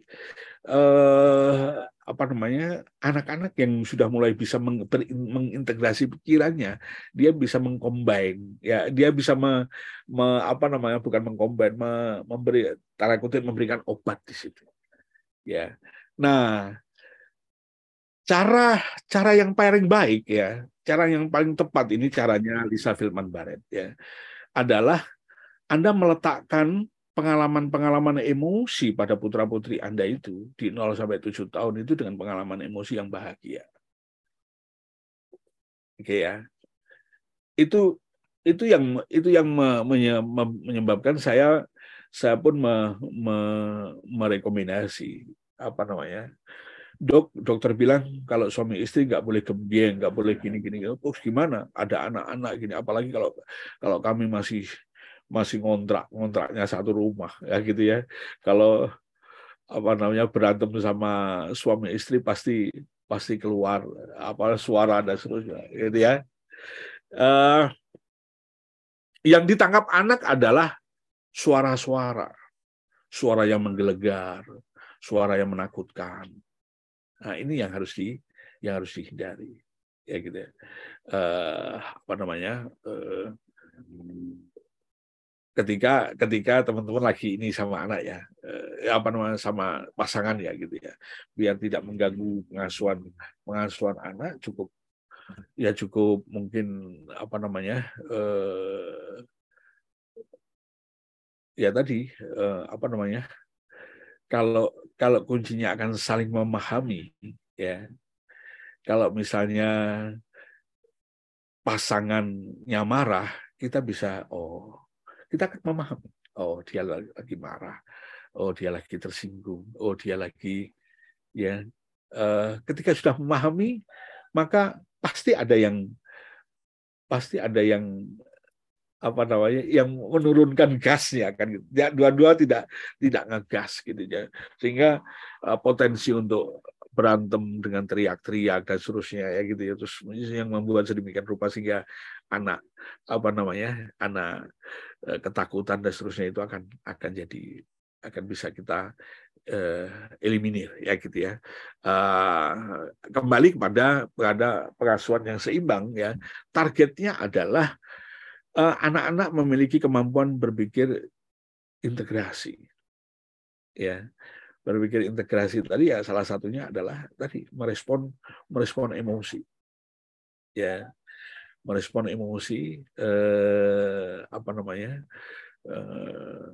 eh, apa namanya anak-anak yang sudah mulai bisa meng, mengintegrasi pikirannya dia bisa mengcombine ya dia bisa me, me, apa namanya bukan mengcombine me, memberi tanda kutip memberikan obat di situ. Ya. Nah cara cara yang paling baik ya cara yang paling tepat ini caranya Lisa Filman Barrett ya adalah anda meletakkan pengalaman-pengalaman emosi pada putra-putri Anda itu di 0 sampai 7 tahun itu dengan pengalaman emosi yang bahagia. Oke ya. Itu itu yang itu yang menyebabkan saya saya pun me, me, merekomendasi apa namanya dok dokter bilang kalau suami istri nggak boleh gembyeng nggak boleh gini gini oh gimana ada anak-anak gini apalagi kalau kalau kami masih masih ngontrak ngontraknya satu rumah ya gitu ya kalau apa namanya berantem sama suami istri pasti pasti keluar apa suara dan seterusnya gitu ya uh, yang ditangkap anak adalah suara-suara, suara yang menggelegar, suara yang menakutkan. Nah, ini yang harus di yang harus dihindari. Ya gitu ya. Uh, apa namanya? Uh, ketika ketika teman-teman lagi ini sama anak ya, uh, apa namanya sama pasangan ya gitu ya, biar tidak mengganggu pengasuhan pengasuhan anak cukup ya cukup mungkin apa namanya uh, ya tadi uh, apa namanya kalau kalau kuncinya akan saling memahami ya. Kalau misalnya pasangannya marah kita bisa oh kita akan memahami oh dia lagi marah oh dia lagi tersinggung oh dia lagi ya uh, ketika sudah memahami maka pasti ada yang pasti ada yang apa namanya yang menurunkan gasnya kan. Ya, dua-dua tidak tidak ngegas gitu ya. Sehingga uh, potensi untuk berantem dengan teriak-teriak dan seterusnya ya gitu ya. Terus yang membuat sedemikian rupa sehingga anak apa namanya? anak uh, ketakutan dan seterusnya itu akan akan jadi akan bisa kita uh, eliminir ya gitu ya. Uh, kembali kepada pada pengasuhan yang seimbang ya. Targetnya adalah Eh, anak-anak memiliki kemampuan berpikir integrasi. Ya. Berpikir integrasi tadi ya salah satunya adalah tadi merespon merespon emosi. Ya. Merespon emosi eh, apa namanya? Eh,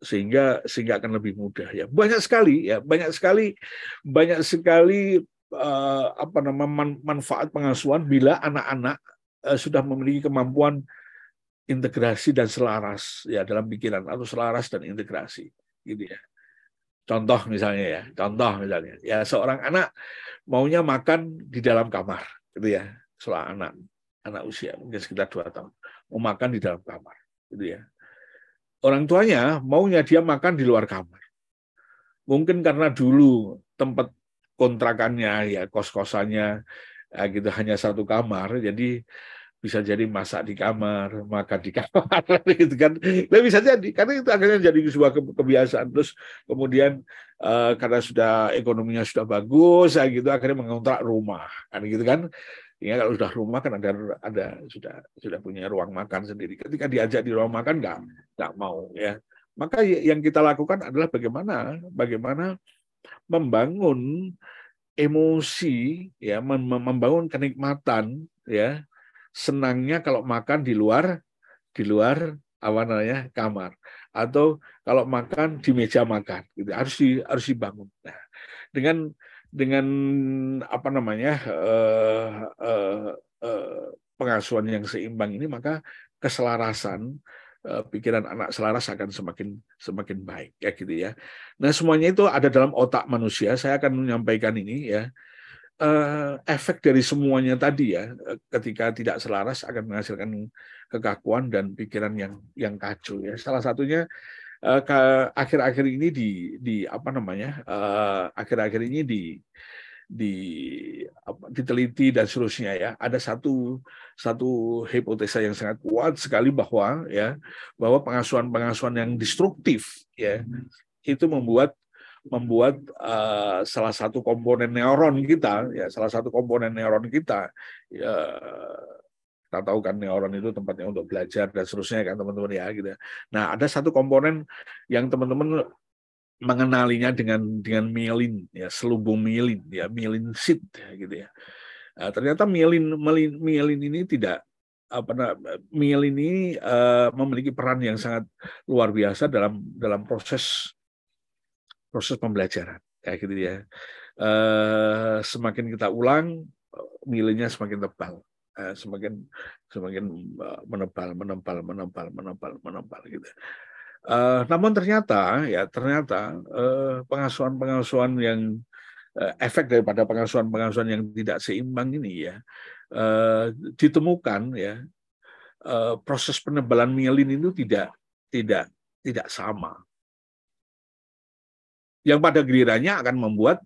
sehingga sehingga akan lebih mudah ya banyak sekali ya banyak sekali banyak sekali uh, apa nama manfaat pengasuhan bila anak-anak Eh, sudah memiliki kemampuan integrasi dan selaras ya dalam pikiran atau selaras dan integrasi gitu ya. Contoh misalnya ya, contoh misalnya ya seorang anak maunya makan di dalam kamar gitu ya. Seorang anak anak usia mungkin sekitar dua tahun mau makan di dalam kamar gitu ya. Orang tuanya maunya dia makan di luar kamar. Mungkin karena dulu tempat kontrakannya ya kos-kosannya ya gitu hanya satu kamar jadi bisa jadi masak di kamar, makan di kamar, gitu kan. Nah, bisa jadi, karena itu akhirnya jadi sebuah kebiasaan. Terus kemudian uh, karena sudah ekonominya sudah bagus, ya gitu, akhirnya mengontrak rumah, kan gitu kan. Ya kalau sudah rumah kan ada ada sudah sudah punya ruang makan sendiri. Ketika diajak di ruang makan nggak nggak mau ya. Maka yang kita lakukan adalah bagaimana bagaimana membangun emosi ya membangun kenikmatan ya senangnya kalau makan di luar di luar apa namanya kamar. Atau kalau makan di meja makan gitu. Harus di, harus dibangun. Nah, dengan dengan apa namanya uh, uh, uh, pengasuhan yang seimbang ini maka keselarasan uh, pikiran anak selaras akan semakin semakin baik ya gitu ya. Nah semuanya itu ada dalam otak manusia. Saya akan menyampaikan ini ya uh, efek dari semuanya tadi ya ketika tidak selaras akan menghasilkan kekakuan dan pikiran yang yang kacau ya. Salah satunya akhir-akhir uh, ini di di apa namanya akhir-akhir uh, ini di di apa, diteliti dan seterusnya ya. Ada satu satu hipotesa yang sangat kuat sekali bahwa ya bahwa pengasuhan pengasuhan yang destruktif ya itu membuat membuat uh, salah satu komponen neuron kita, ya salah satu komponen neuron kita, ya, kita tahu kan neuron itu tempatnya untuk belajar dan seterusnya kan teman-teman ya gitu. Nah ada satu komponen yang teman-teman mengenalinya dengan dengan mielin ya selubung mielin ya mielin seed ya, gitu ya. Nah, ternyata mielin, mielin mielin ini tidak apa mielin ini uh, memiliki peran yang sangat luar biasa dalam dalam proses proses pembelajaran kayak gitu ya. Uh, semakin kita ulang nilainya semakin tebal, uh, semakin semakin uh, menebal, menempal, menempal, menempal, menempal gitu. Uh, namun ternyata ya ternyata pengasuhan-pengasuhan yang uh, efek daripada pengasuhan-pengasuhan yang tidak seimbang ini ya uh, ditemukan ya proses penebalan mielin itu tidak tidak tidak sama yang pada gilirannya akan membuat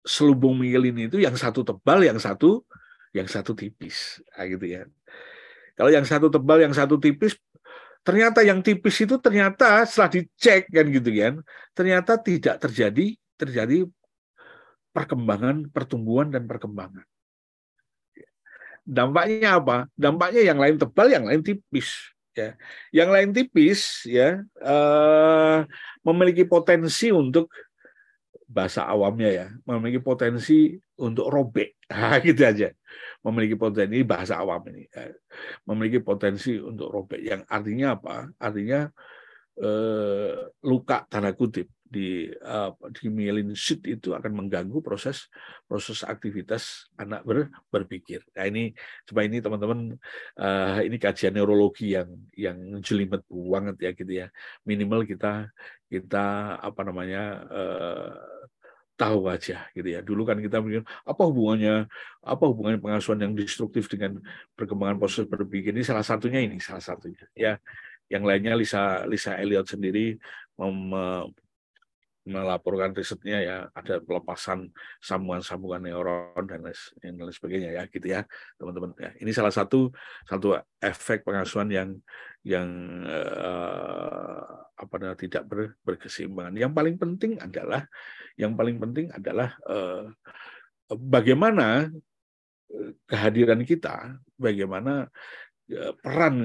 selubung mielin itu yang satu tebal, yang satu yang satu tipis, nah, gitu ya. Kalau yang satu tebal, yang satu tipis, ternyata yang tipis itu ternyata setelah dicek kan gitu kan, ternyata tidak terjadi terjadi perkembangan, pertumbuhan dan perkembangan. Dampaknya apa? Dampaknya yang lain tebal, yang lain tipis. Ya, yang lain tipis ya uh, memiliki potensi untuk bahasa awamnya ya, memiliki potensi untuk robek, gitu aja. Memiliki potensi bahasa awam ini, ya. memiliki potensi untuk robek. Yang artinya apa? Artinya uh, luka tanda kutip di uh, di myelin sheath itu akan mengganggu proses proses aktivitas anak ber, berpikir. Nah ini coba ini teman-teman uh, ini kajian neurologi yang yang jelimet banget ya gitu ya. Minimal kita kita apa namanya uh, tahu aja gitu ya. Dulu kan kita mikir apa hubungannya apa hubungannya pengasuhan yang destruktif dengan perkembangan proses berpikir ini salah satunya ini salah satunya ya. Yang lainnya Lisa Lisa Elliot sendiri melaporkan risetnya ya ada pelepasan sambungan-sambungan neuron dan lain sebagainya ya gitu ya teman-teman. Ya ini salah satu satu efek pengasuhan yang yang uh, apa namanya tidak ber, berkeseimbangan yang paling penting adalah yang paling penting adalah uh, bagaimana eh, kehadiran kita bagaimana peran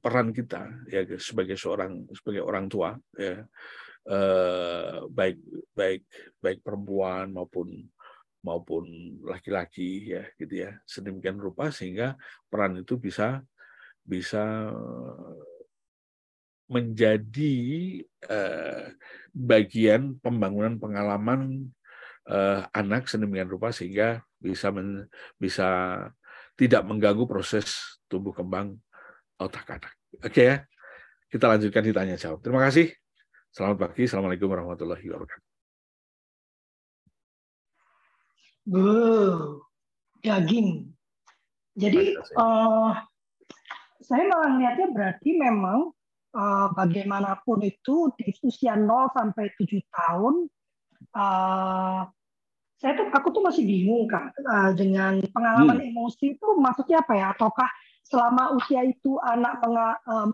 peran kita ya sebagai seorang sebagai orang tua ya eh, baik baik baik perempuan maupun maupun laki-laki ya gitu ya sedemikian rupa sehingga peran itu bisa bisa menjadi eh, bagian pembangunan pengalaman eh, anak sedemikian rupa sehingga bisa men, bisa tidak mengganggu proses tumbuh kembang otak anak. Oke ya, kita lanjutkan ditanya jawab. Terima kasih. Selamat pagi, Assalamualaikum warahmatullahi wabarakatuh. Wow, daging. Jadi uh, saya malah melihatnya berarti memang uh, bagaimanapun itu di usia 0 sampai 7 tahun uh, saya tuh aku tuh masih bingung kan uh, dengan pengalaman hmm. emosi itu maksudnya apa ya ataukah selama usia itu anak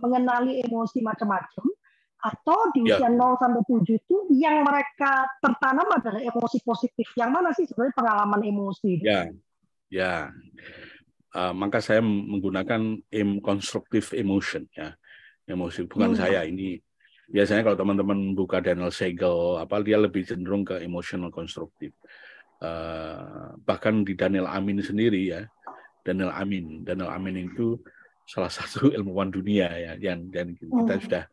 mengenali emosi macam-macam atau di ya. usia ya. 0 sampai 7 itu yang mereka tertanam adalah emosi positif. Yang mana sih sebenarnya pengalaman emosi? Ya, ya. Uh, maka saya menggunakan em constructive emotion ya. Emosi bukan hmm. saya ini biasanya kalau teman-teman buka Daniel Siegel apa dia lebih cenderung ke emotional konstruktif. Uh, bahkan di Daniel Amin sendiri ya. Daniel Amin, Daniel Amin itu salah satu ilmuwan dunia ya yang dan kita hmm. sudah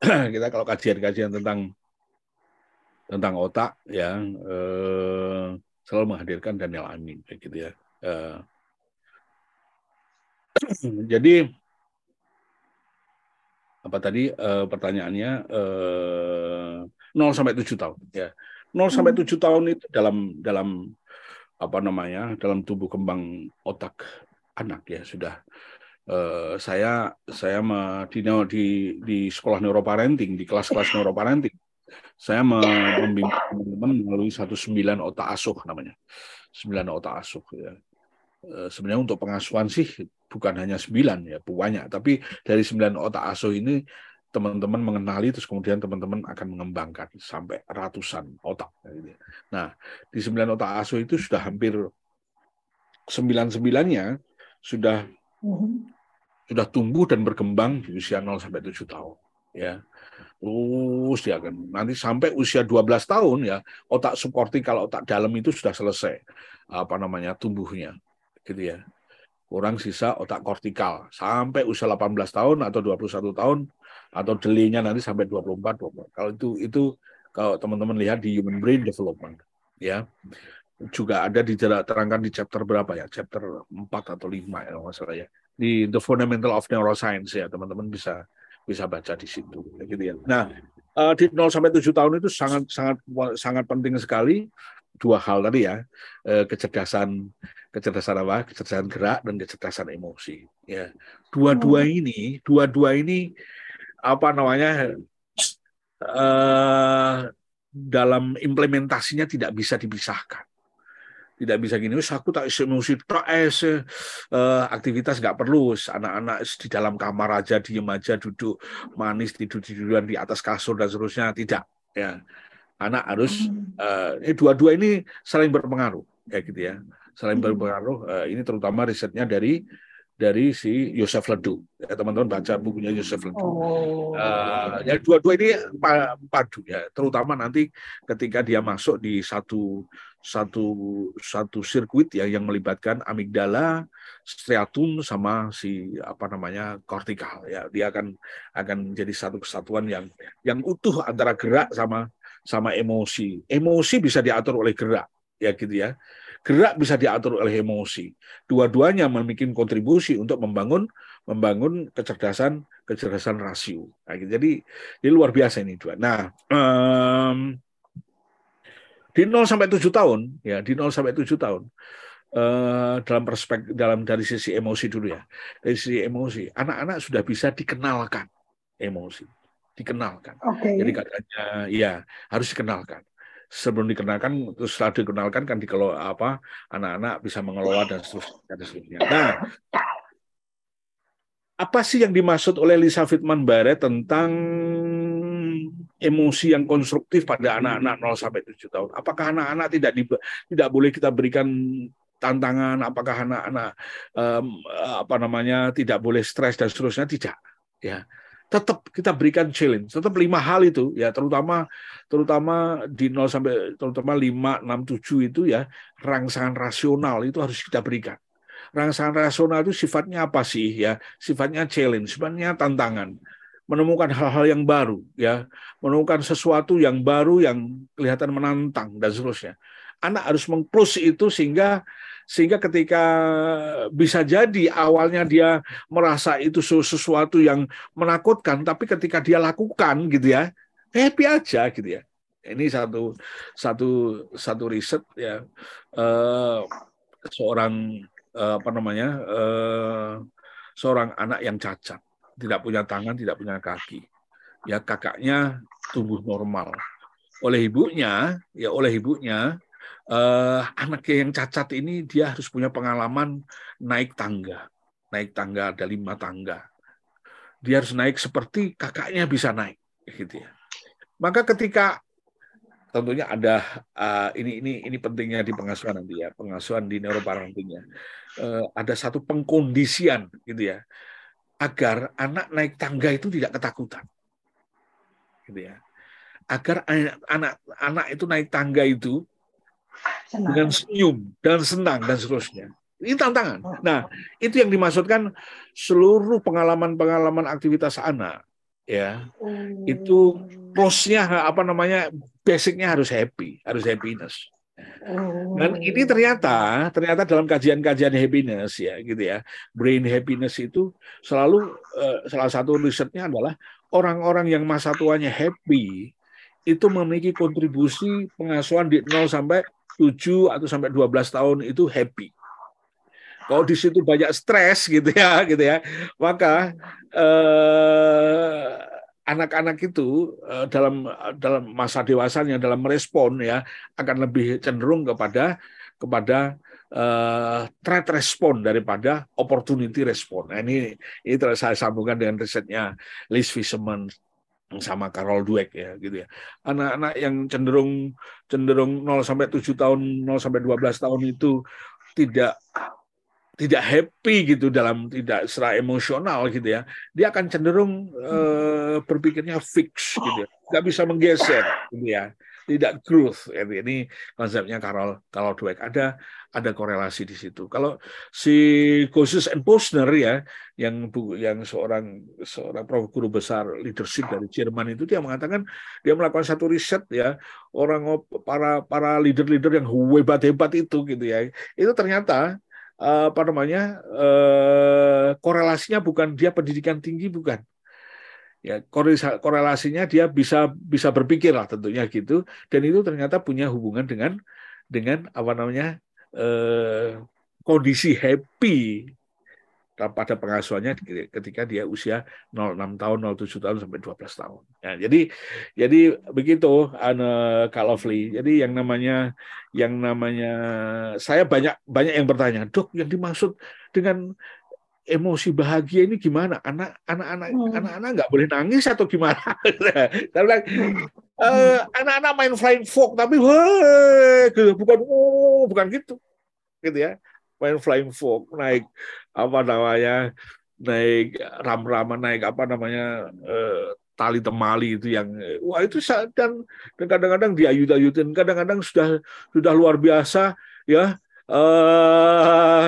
kita kalau kajian-kajian tentang tentang otak ya eh, selalu menghadirkan Daniel Amin kayak gitu ya. Eh, jadi apa tadi eh, pertanyaannya eh, 0 sampai 7 tahun ya. 0 sampai 7 tahun itu dalam dalam apa namanya? dalam tubuh kembang otak anak ya sudah Uh, saya saya di, di di sekolah neuroparenting di kelas-kelas neuroparenting saya membimbing teman-teman melalui satu sembilan otak asuh namanya. Sembilan otak asuh ya. Uh, sebenarnya untuk pengasuhan sih bukan hanya sembilan ya banyak. Tapi dari sembilan otak asuh ini teman-teman mengenali terus kemudian teman-teman akan mengembangkan sampai ratusan otak gitu. Nah di sembilan otak asuh itu sudah hampir sembilan sembilannya sudah mhm sudah tumbuh dan berkembang di usia 0 sampai 7 tahun ya. Terus dia akan nanti sampai usia 12 tahun ya otak subkortikal otak dalam itu sudah selesai apa namanya tumbuhnya gitu ya. Kurang sisa otak kortikal. Sampai usia 18 tahun atau 21 tahun atau delinya nanti sampai 24 24 kalau itu itu kalau teman-teman lihat di human brain development ya. Juga ada di terangkan di chapter berapa ya? Chapter 4 atau 5 ya masalah ya di The Fundamental of Neuroscience ya teman-teman bisa bisa baca di situ gitu ya. Nah, uh, di 0 sampai 7 tahun itu sangat sangat sangat penting sekali dua hal tadi ya. Uh, kecerdasan kecerdasan apa? Kecerdasan gerak dan kecerdasan emosi ya. Dua-dua hmm. ini, dua-dua ini apa namanya? Uh, dalam implementasinya tidak bisa dipisahkan. Tidak bisa gini, wis aku tak emosi tak es uh, aktivitas nggak perlu, anak-anak di dalam kamar aja diem aja duduk manis tidur tiduran di atas kasur dan seterusnya. Tidak ya. Anak harus uh, ini dua-dua ini saling berpengaruh ya gitu ya. Saling berpengaruh uh, ini terutama risetnya dari dari si Yosef Ledu. Ya, teman-teman baca bukunya Yosef Ledu. Oh. Uh, ya dua-dua ini padu ya, terutama nanti ketika dia masuk di satu satu satu sirkuit ya yang melibatkan amigdala, striatum sama si apa namanya kortikal ya. Dia akan akan menjadi satu kesatuan yang yang utuh antara gerak sama sama emosi. Emosi bisa diatur oleh gerak ya gitu ya gerak bisa diatur oleh emosi. Dua-duanya memiliki kontribusi untuk membangun membangun kecerdasan kecerdasan rasio. Nah, gitu. jadi ini luar biasa ini dua. Nah, um, di 0 sampai 7 tahun ya, di 0 sampai 7 tahun uh, dalam perspektif dalam dari sisi emosi dulu ya. Dari sisi emosi, anak-anak sudah bisa dikenalkan emosi dikenalkan. Okay. Jadi katanya ya harus dikenalkan sebelum dikenalkan terus setelah dikenalkan kan dikelola apa anak-anak bisa mengelola dan seterusnya. Nah, apa sih yang dimaksud oleh Lisa Fitman Barret tentang emosi yang konstruktif pada anak-anak 0 sampai 7 tahun? Apakah anak-anak tidak di, tidak boleh kita berikan tantangan? Apakah anak-anak um, apa namanya tidak boleh stres dan seterusnya? Tidak. Ya, tetap kita berikan challenge. Tetap lima hal itu ya terutama terutama di 0 sampai terutama 5 6 7 itu ya rangsangan rasional itu harus kita berikan. Rangsangan rasional itu sifatnya apa sih ya? Sifatnya challenge, sifatnya tantangan. Menemukan hal-hal yang baru ya, menemukan sesuatu yang baru yang kelihatan menantang dan seterusnya. Anak harus mengklus itu sehingga sehingga ketika bisa jadi awalnya dia merasa itu sesuatu yang menakutkan tapi ketika dia lakukan gitu ya happy aja gitu ya. Ini satu satu satu riset ya. Uh, seorang uh, apa namanya uh, seorang anak yang cacat tidak punya tangan tidak punya kaki. Ya kakaknya tumbuh normal. Oleh ibunya ya oleh ibunya uh, anak yang cacat ini dia harus punya pengalaman naik tangga. Naik tangga ada lima tangga. Dia harus naik seperti kakaknya bisa naik, gitu ya. Maka ketika tentunya ada uh, ini ini ini pentingnya di pengasuhan nanti ya pengasuhan di neuroparentingnya uh, ada satu pengkondisian gitu ya agar anak naik tangga itu tidak ketakutan gitu ya agar anak anak itu naik tangga itu senang. dengan senyum dan senang dan seterusnya. Ini tantangan. Oh. Nah, itu yang dimaksudkan seluruh pengalaman-pengalaman aktivitas anak ya. Itu hmm. plusnya apa namanya? basicnya harus happy, harus happiness. Dan ini ternyata ternyata dalam kajian-kajian happiness ya gitu ya. Brain happiness itu selalu uh, salah satu risetnya adalah orang-orang yang masa tuanya happy itu memiliki kontribusi pengasuhan di 0 sampai 7 atau sampai 12 tahun itu happy. Kalau di situ banyak stres gitu ya, gitu ya, maka eh, anak-anak itu eh, dalam dalam masa dewasanya dalam merespon ya akan lebih cenderung kepada kepada uh, threat respon daripada opportunity respon. Nah, ini ini saya sambungkan dengan risetnya Liz Fisherman sama Carol Dweck ya gitu ya. Anak-anak yang cenderung cenderung 0 sampai 7 tahun, 0 sampai 12 tahun itu tidak tidak happy gitu dalam tidak secara emosional gitu ya. Dia akan cenderung uh, berpikirnya fix gitu ya. Nggak bisa menggeser gitu ya tidak growth. Ini konsepnya Carol Carol Dweck. Ada ada korelasi di situ. Kalau si Gosses and Posner ya, yang yang seorang seorang prof guru besar leadership dari Jerman itu dia mengatakan dia melakukan satu riset ya orang para para leader-leader yang hebat-hebat itu gitu ya. Itu ternyata eh, apa namanya eh, korelasinya bukan dia pendidikan tinggi bukan ya korelasinya dia bisa bisa berpikir lah tentunya gitu dan itu ternyata punya hubungan dengan dengan apa namanya eh, kondisi happy pada pengasuhannya ketika dia usia 06 tahun, 07 tahun sampai 12 tahun. Ya, jadi jadi begitu Anne Kak Lovely. Jadi yang namanya yang namanya saya banyak banyak yang bertanya, "Dok, yang dimaksud dengan emosi bahagia ini gimana? Anak anak-anak hmm. anak-anak nggak boleh nangis atau gimana? Karena uh, anak-anak main flying fox tapi wah, gitu. bukan oh, bukan gitu. Gitu ya. Main flying fox, naik apa namanya? naik ram-raman, naik apa namanya? Uh, tali temali itu yang wah itu dan dan kadang-kadang diayut-ayutin kadang-kadang sudah sudah luar biasa ya eh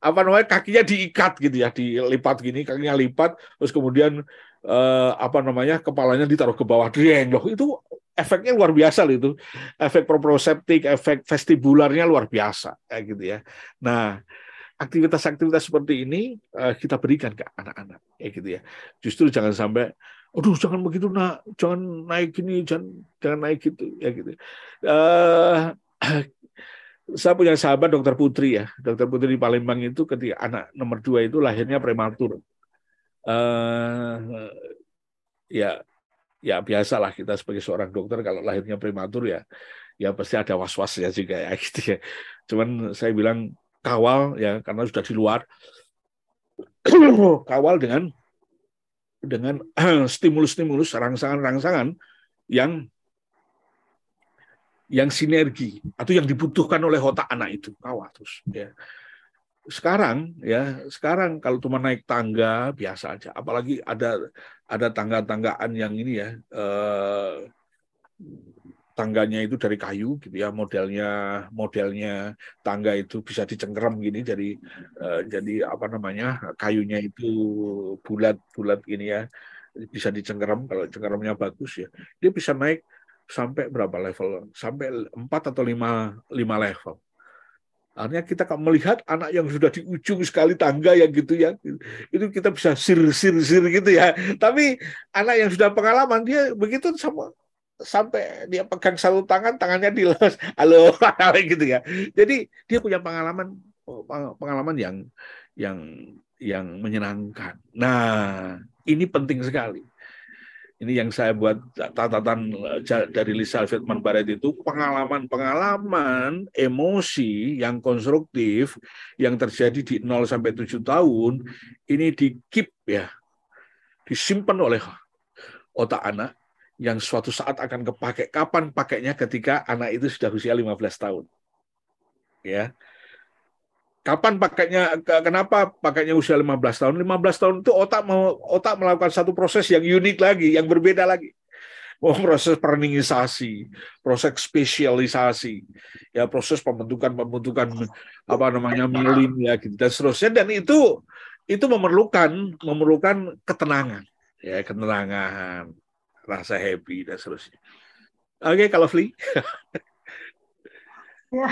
apa namanya kakinya diikat gitu ya, dilipat gini, kakinya lipat, terus kemudian eh, apa namanya kepalanya ditaruh ke bawah dreng loh itu efeknya luar biasa loh itu. Efek proprioceptik efek vestibularnya luar biasa kayak gitu ya. Nah aktivitas-aktivitas seperti ini eh, kita berikan ke anak-anak kayak gitu ya. Justru jangan sampai aduh jangan begitu nak. Jangan naik gini jangan jangan naik gitu ya gitu. Uh, saya punya sahabat dokter Putri ya, dokter Putri di Palembang itu ketika anak nomor dua itu lahirnya prematur. Uh, ya, ya biasalah kita sebagai seorang dokter kalau lahirnya prematur ya, ya pasti ada was-wasnya juga ya gitu ya. Cuman saya bilang kawal ya karena sudah di luar, kawal dengan dengan stimulus-stimulus rangsangan-rangsangan yang yang sinergi atau yang dibutuhkan oleh otak anak itu. Terus ya. Sekarang ya sekarang kalau cuma naik tangga biasa aja. Apalagi ada ada tangga-tanggaan yang ini ya eh, tangganya itu dari kayu gitu ya modelnya modelnya tangga itu bisa dicengkeram gini jadi eh, jadi apa namanya kayunya itu bulat bulat gini ya bisa dicengkeram. Kalau cengkeramnya bagus ya dia bisa naik sampai berapa level? Sampai empat atau lima lima level. Artinya kita melihat anak yang sudah di ujung sekali tangga yang gitu ya, itu kita bisa sir sir sir gitu ya. Tapi anak yang sudah pengalaman dia begitu sama sampai dia pegang satu tangan tangannya dilos halo gitu ya. Jadi dia punya pengalaman pengalaman yang yang yang menyenangkan. Nah, ini penting sekali ini yang saya buat catatan eh, dari Lisa Fitman Barat itu pengalaman-pengalaman emosi yang konstruktif yang terjadi di 0 sampai 7 tahun ini di ya. Disimpan oleh otak anak yang suatu saat akan kepakai kapan pakainya ketika anak itu sudah usia 15 tahun? Ya Kapan pakainya? Kenapa pakainya usia 15 tahun? 15 tahun itu otak otak melakukan satu proses yang unik lagi, yang berbeda lagi. Oh, proses pereningisasi, proses spesialisasi, ya proses pembentukan pembentukan apa namanya milim ya gitu dan seterusnya dan itu itu memerlukan memerlukan ketenangan ya ketenangan rasa happy dan seterusnya. Oke, okay, kalau Fli. Ya,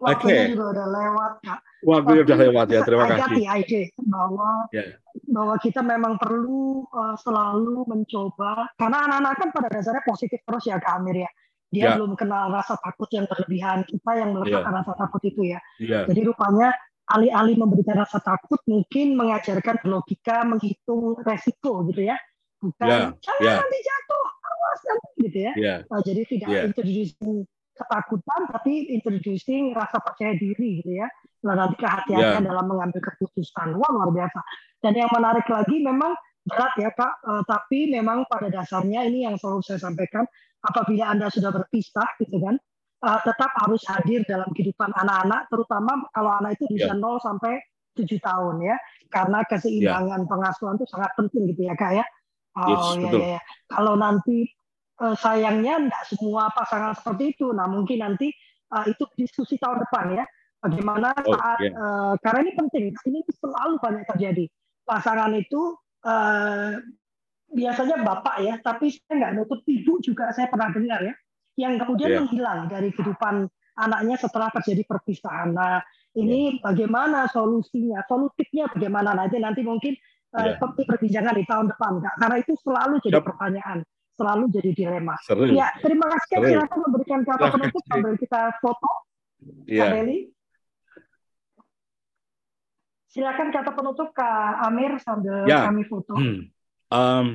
waktunya okay. juga udah lewat, Kak. Waktunya udah lewat ya, terima kasih. Hati bahwa yeah. bahwa kita memang perlu uh, selalu mencoba karena anak-anak kan pada dasarnya positif terus ya Kak Amir ya. Dia yeah. belum kenal rasa takut yang berlebihan, kita yang meletakkan yeah. rasa takut itu ya. Yeah. Jadi rupanya alih-alih memberikan rasa takut mungkin mengajarkan logika menghitung resiko gitu ya. Bukan yeah. jangan yeah. nanti jatuh, awas nanti gitu ya. Yeah. Uh, jadi tidak yeah. introducing ketakutan tapi introducing rasa percaya diri gitu ya. Nah, nanti kehati-hatian yeah. dalam mengambil keputusan. Wah luar biasa. Dan yang menarik lagi memang berat ya kak. Uh, tapi memang pada dasarnya ini yang selalu saya sampaikan apabila anda sudah berpisah gitu kan uh, tetap harus hadir dalam kehidupan anak-anak terutama kalau anak itu bisa yeah. 0 sampai 7 tahun ya. Karena keseimbangan yeah. pengasuhan itu sangat penting gitu ya kak ya. Oh yes, ya, ya ya. Kalau nanti uh, sayangnya tidak semua pasangan seperti itu. Nah mungkin nanti uh, itu diskusi tahun depan ya. Bagaimana oh, saat yeah. Iya. uh, karena ini penting. Ini selalu banyak terjadi. Pasangan itu uh, biasanya bapak ya, tapi saya nggak nutup ibu juga saya pernah dengar ya, yang kemudian yeah. menghilang dari kehidupan anaknya setelah terjadi perpisahan. Nah ini yeah. bagaimana solusinya, solutifnya bagaimana nanti nanti mungkin uh, yeah. perbincangan di tahun depan, karena itu selalu jadi yep. pertanyaan selalu jadi dilema. Seru. Ya, terima kasih. Seru. Silakan memberikan kata penutup sambil kita foto. Iya. silakan kata penutup Kak Amir sambil Ya. kami foto. Hmm. Um,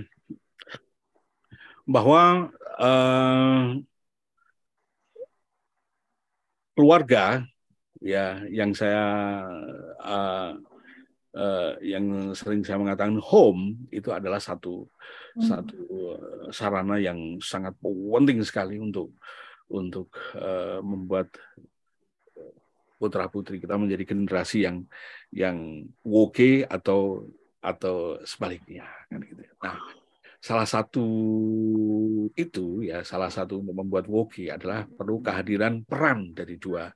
bahwa eh, keluarga ya yang saya eh, eh, yang sering saya mengatakan home itu adalah satu Hmm. satu eh, sarana yang sangat penting sekali untuk untuk eh, membuat putra putri kita menjadi generasi yang yang woke atau atau sebaliknya kan gitu. Nah, salah satu itu ya salah satu untuk membuat woke adalah perlu kehadiran peran dari dua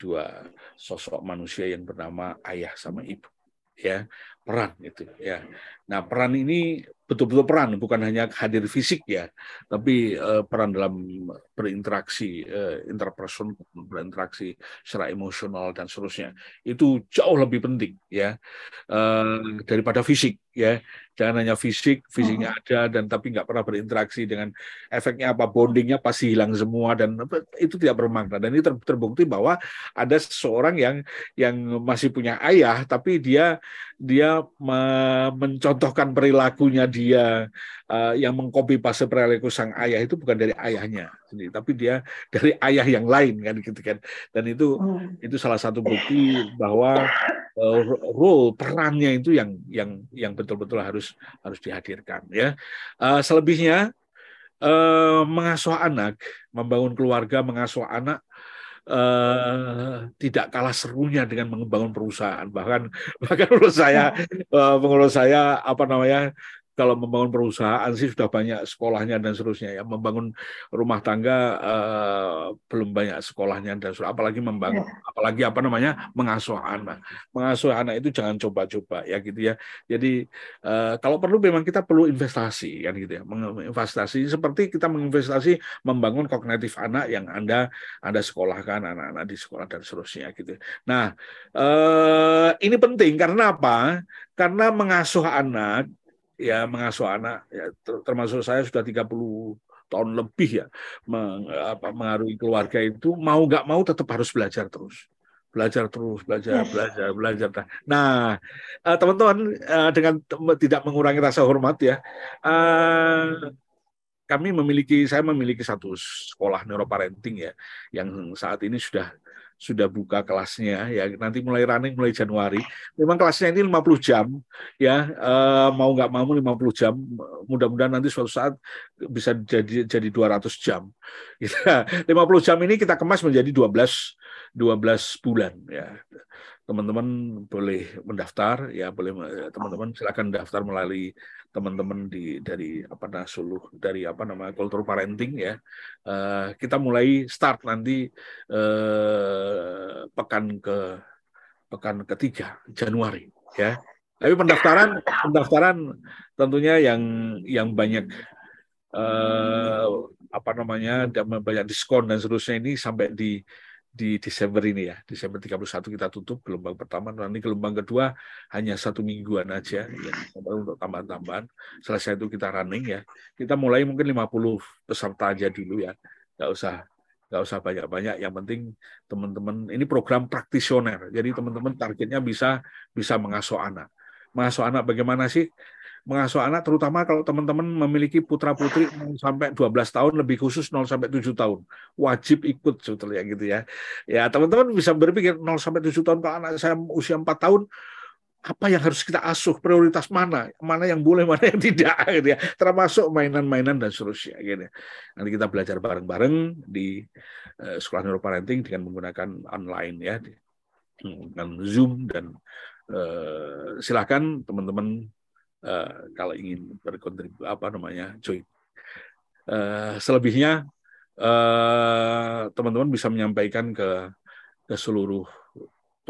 dua sosok manusia yang bernama ayah sama ibu ya peran itu ya. Nah peran ini betul-betul peran bukan hanya hadir fisik ya tapi eh, peran dalam berinteraksi eh, interpersonal berinteraksi secara emosional dan seterusnya. Itu jauh lebih penting ya eh, daripada fisik ya. Jangan hanya fisik fisiknya ada dan tapi nggak pernah berinteraksi dengan efeknya apa bondingnya pasti hilang semua dan itu tidak bermakna. Dan ini ter- terbukti bahwa ada seseorang yang yang masih punya ayah tapi dia dia me- mencontohkan perilakunya dia eh, yang mengcopy paste perilaku sang ayah itu bukan dari ayahnya sendiri tapi dia dari ayah yang lain kan gitu kan dan itu Hmm. itu salah satu bukti bahwa eh, role perannya itu yang yang yang betul-betul harus harus dihadirkan ya Eh, selebihnya mengasuh anak membangun keluarga mengasuh anak eh, tidak kalah serunya dengan membangun perusahaan. Bahkan bahkan menurut saya eh, menurut saya apa namanya kalau membangun perusahaan sih sudah banyak sekolahnya dan seterusnya ya. Membangun rumah tangga eh, belum banyak sekolahnya dan seterusnya. apalagi membangun apalagi apa namanya mengasuh anak. Mengasuh anak itu jangan coba-coba ya gitu ya. Jadi eh, kalau perlu memang kita perlu investasi kan gitu ya. Menginvestasi seperti kita menginvestasi membangun kognitif anak yang anda anda sekolahkan anak-anak di sekolah dan seterusnya gitu. Nah eh, ini penting karena apa? Karena mengasuh anak ya mengasuh anak. Ya ter- termasuk saya sudah 30 tahun lebih ya meng, apa, mengaruhi keluarga itu mau nggak mau tetap harus belajar terus. Belajar terus belajar belajar belajar. Nah eh, teman-teman eh, dengan tidak mengurangi rasa hormat ya eh, kami memiliki saya memiliki satu sekolah neuroparenting ya yang saat ini sudah sudah buka kelasnya ya. Nanti mulai running mulai Januari. Memang kelasnya ini 50 jam ya. Eh, mau nggak mau 50 jam mudah-mudahan nanti suatu saat bisa jadi jadi 200 jam. Kita 50 jam ini kita kemas menjadi 12 12 bulan ya teman-teman boleh mendaftar ya boleh teman-teman silakan daftar melalui teman-teman di dari apa nah Suluh dari apa nama kultur parenting ya. Eh, kita mulai start nanti eh, pekan ke pekan ketiga Januari ya. Tapi pendaftaran pendaftaran tentunya yang yang banyak eh, apa namanya banyak diskon dan seterusnya ini sampai di di Desember ini ya Desember 31 kita tutup gelombang pertama. Nanti gelombang kedua hanya satu mingguan aja ya, untuk tambahan-tambahan. Selesai itu kita running ya. Kita mulai mungkin 50 peserta aja dulu ya. Nggak usah nggak usah banyak-banyak. Yang penting teman-teman ini program praktisioner. Jadi teman-teman targetnya bisa bisa mengasuh anak. Mengasuh anak bagaimana sih mengasuh anak terutama kalau teman-teman memiliki putra putri 0 sampai 12 tahun lebih khusus 0 sampai 7 tahun. Wajib ikut sebetulnya gitu ya. Ya teman-teman bisa berpikir 0 sampai 7 tahun kalau anak saya usia 4 tahun apa yang harus kita asuh? Prioritas mana? Mana yang boleh mana yang tidak gitu ya. Termasuk mainan-mainan dan seterusnya gitu nanti kita belajar bareng-bareng di uh, sekolah neuroparenting dengan menggunakan online ya. Dengan zoom dan uh, silakan teman-teman uh, kalau ingin berkontribusi apa namanya join uh, selebihnya teman-teman uh, bisa menyampaikan ke ke seluruh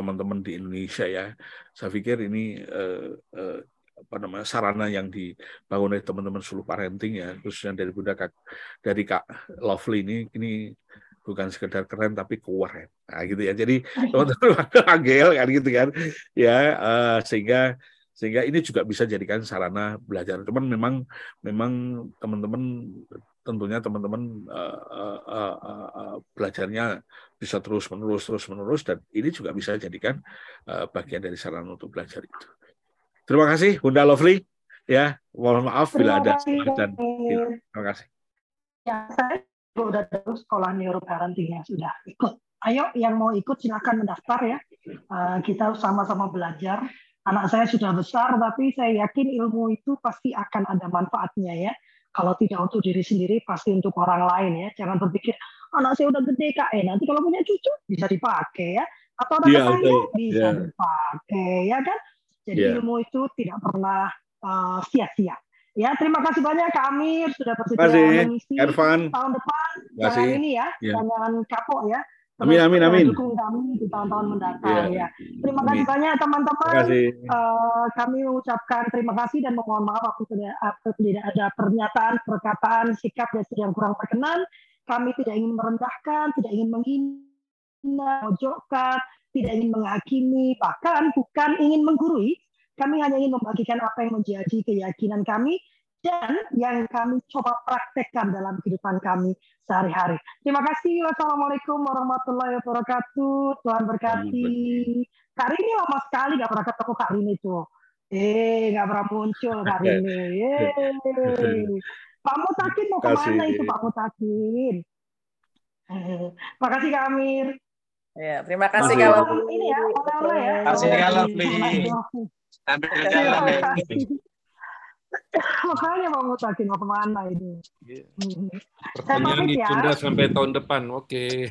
teman-teman di Indonesia ya. Saya pikir ini eh, eh, apa namanya sarana yang dibangun oleh teman-teman seluruh parenting ya, khususnya dari Bunda Kak dari Kak Lovely ini ini bukan sekedar keren tapi keren. Nah, gitu ya. Jadi teman-teman agel kan gitu kan. Ya, eh, sehingga sehingga ini juga bisa jadikan sarana belajar. Cuman memang memang teman-teman tentunya teman-teman uh, uh, uh, uh, belajarnya bisa terus menerus terus menerus dan ini juga bisa jadikan uh, bagian dari sarana untuk belajar itu. Terima kasih Bunda Lovely ya. Mohon maaf bila ada salah dan terima kasih. Ya, saya sudah terus sekolah neuroparenting ya sudah ikut. Ayo yang mau ikut silakan mendaftar ya. Uh, kita sama-sama belajar. Anak saya sudah besar tapi saya yakin ilmu itu pasti akan ada manfaatnya ya kalau tidak untuk diri sendiri, pasti untuk orang lain ya. Jangan berpikir, anak saya udah gede kak, eh nanti kalau punya cucu bisa dipakai ya. Atau ada yeah, tetangga bisa yeah. dipakai ya kan. Jadi yeah. ilmu itu tidak pernah uh, sia-sia. Ya, terima kasih banyak Kak Amir sudah bersedia mengisi tahun depan. Jangan ini ya, yeah. jangan kapok ya. Amin, amin, amin. Dukung kami di tahun-tahun mendatang yeah. ya. Terima kasih banyak teman-teman. Uh, kami mengucapkan terima kasih dan mohon maaf apabila tidak ada pernyataan, perkataan, sikap dan yang kurang berkenan. Kami tidak ingin merendahkan, tidak ingin menghina, mojokkan, tidak ingin menghakimi, bahkan bukan ingin menggurui. Kami hanya ingin membagikan apa yang menjadi keyakinan kami dan yang kami coba praktekkan dalam kehidupan kami sehari-hari. Terima kasih. Wassalamualaikum warahmatullahi wabarakatuh. Tuhan berkati. Kak Rini lama sekali gak pernah ketemu Kak Rini tuh. Eh, gak pernah muncul Kak Rini. Yeay. Pak Mutakin mau ke mana itu Pak Mutakin? Eh, makasih Kak Amir. Ya, terima kasih kalau ini ya, oleh-oleh ya. Terima kasih kalau jumpa. Makanya mau ngutakin mau ke mana ini. Yeah. Pertanyaan ya. ditunda ya. sampai tahun depan. Oke.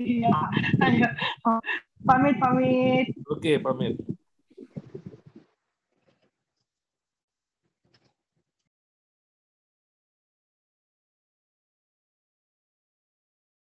Iya. Ayo. Pamit, pamit. Oke, pamit.